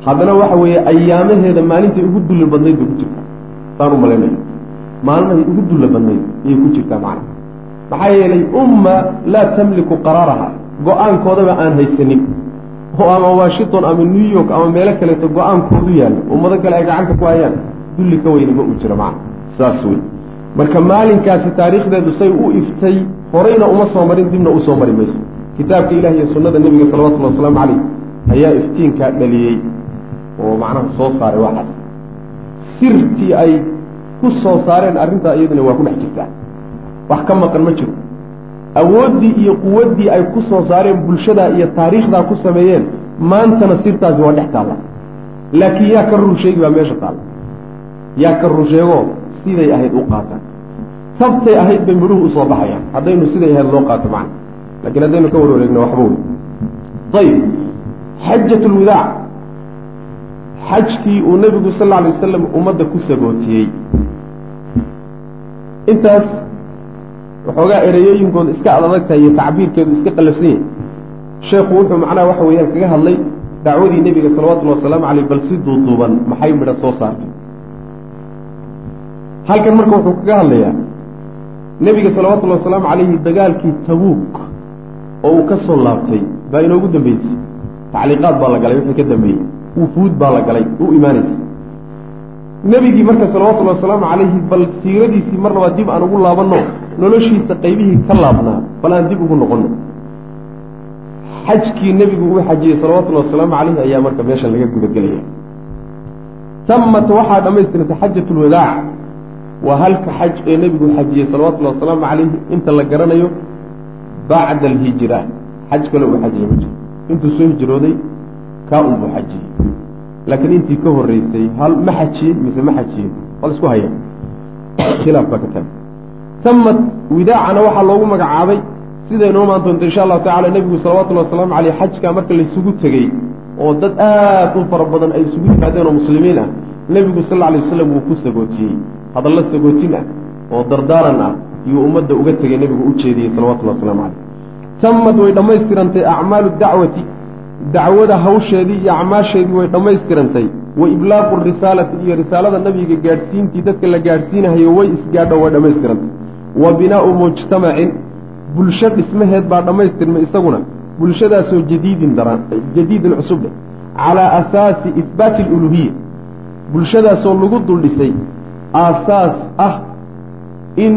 haddana waxa weeye ayaamaheeda maalintay ugu dulli badnayd bay ku jirtaa. Saan u malaynayo maalmahay ugu dulla badnayd ayay ku jirtaa macna. Maxaa yeelay umma laa tamliku qaraaraha. Go'aankoodaba aan haysanin. Oo ama washington ama new york ama meelo kaleeto go'aankoodu yaallo ummado kale ay gacanta ku hayaan dulli ka weyni ma uu jiro macna. Saas wey marka maalinkaasi taariikhdeedu say u iftay horeyna uma soo marin dibna u soo mari mayso. Kitaabka ilahi iyo sunnada nebiga salawatullhi wasalaamu caleyh ayaa iftiinkaa dhaliyey oo macnaha soo saaray waxaas sirtii ay ku soo saareen arrintaa iyaduna waa ku dhex jirtaa. Wax ka maqan ma jiro. Awooddii iyo quwaddii ay ku soo saareen bulshadaa iyo taariikhdaa ku sameeyeen maantana sirtaasi waa dhex taalla. Laakiin yaa ka run sheegi baa meesha taalla. Yaa ka run sheegoo siday ahayd u qaataan sabtay ahayd bay midhuhu u soo baxayaan. Haddaynu siday ahayd loo qaato macna. Lakiin haddaynu ka warwareegno waxba wey ayib xajat lwadaac xajkii uu nebigu sal alla alay wasalam ummadda ku sagootiyey intaas waxoogaa ereyooyinkooda iska adadag tahay iyo tacbiirkeedu iska qallafsan yahay. Sheekhu wuxuu macnaha waxa weeyaan kaga hadlay dacwadii nebiga salawatullhi wasalaamu caleyh bal si duuduuban maxay midha soo saartay. Halkan marka wuxuu kaga hadlayaa nebiga salawatullahi wasalaamu calayhi dagaalkii tabuuk oo uu ka soo laabtay baa inoogu dambeysay. Tacliiqaad baa la galay wixii ka dambeeyey. Wufuud baa la galay u imaanaysa. Nebigii marka salawatullhi wasalaamu calayhi bal siiradiisii mar dib aan ugu laabanno noloshiisa qaybihii ka laabnaa bal aan dib ugu noqonno. Xajkii nebigu uu xajiyey salawatullhi wasalaamu calayhi ayaa marka meeshan laga gudagelaya tamat waxaa dhammaystirantay xajat lwadaac waa halka xaj ee nebigu xajiyey salawatullahi wasalaamu calayhi inta la garanayo bacda alhijra xaj kale uu xajiyey ma jiro. Intuu soo hijrooday kaa unbuu xajiyey. Laakiin intii ka horreysay hal ma xajiyey mise ma xajiyey? Waa la isku haya khilaaf baa ka taagay tamat widaacana waxaa loogu magacaabay siday noo maan doonto insha allahu tacala nebigu salawatullahi wasalaamu caleyh xajkaa marka laysugu tegey oo dad aad u fara badan ay isugu yimaadeen oo muslimiin ah nebigu sal alla alay wasalam wuu ku sagootiyey hadallo sagootin ah oo dardaaran ah yuu ummadda uga tegay nebigu u jeediyey salawatullahi waslamu caleyh tamad way dhammaystirantay acmaalu dacwati. Dacwada hawsheedii iyo acmaasheedii way dhammaystirantay. Wa iblaaqu risaalati iyo risaalada nabiga gaadhsiintii dadka la gaadhsiinahayo way isgaadho way dhammaystirantay. Wa binaau mujtamacin. Bulsho dhismaheed baa dhammaystirmay isaguna. Bulshadaasoo jadiidin daran jadiidin cusubdhe calaa asaasi ihbaati aluluhiya bulshadaasoo lagu dul dhisay aasaas ah in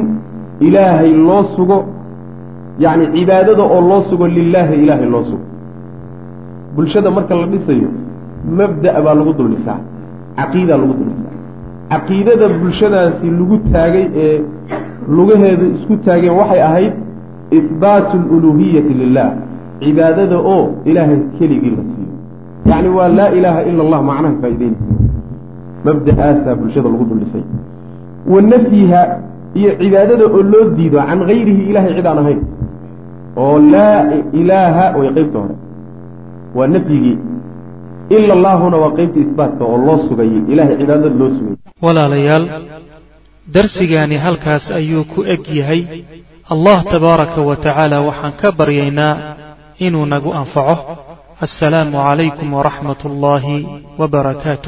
ilaahay loo sugo yacni cibaadada oo loo sugo lilaahi ilaahay loo sugo. Bulshada marka la dhisayo mabda' baa lagu dul dhisaa caqiidaa lagu dul dhisaa caqiidada bulshadaasi lagu taagay ee lugaheeda isku taageen waxay ahayd ihbaatu aluluhiyati lilah cibaadada oo ilaahay keligii la siiyo. Yacni waa laa ilaaha ila allah macnaha faa'ideynaysa mabda'aasaa bulshada lagu dul dhisay wa nafyiha iyo cibaadada oo loo diido can gayrihi ilahay cid aan ahayn. Oo laa ilaaha way qeybta hore. Waa nafyigii ila allaahuna waa qeybta isbaatka oo loo sugayey ilahay cibaadada loo sugayey walaalayaal darsigaani halkaas ayuu ku eg yahay. Allah tabaaraka wa tacaala waxaan ka baryaynaa inuu nagu anfaco. Assalaamu calaykum waraxmat ullaahi wbarakaatu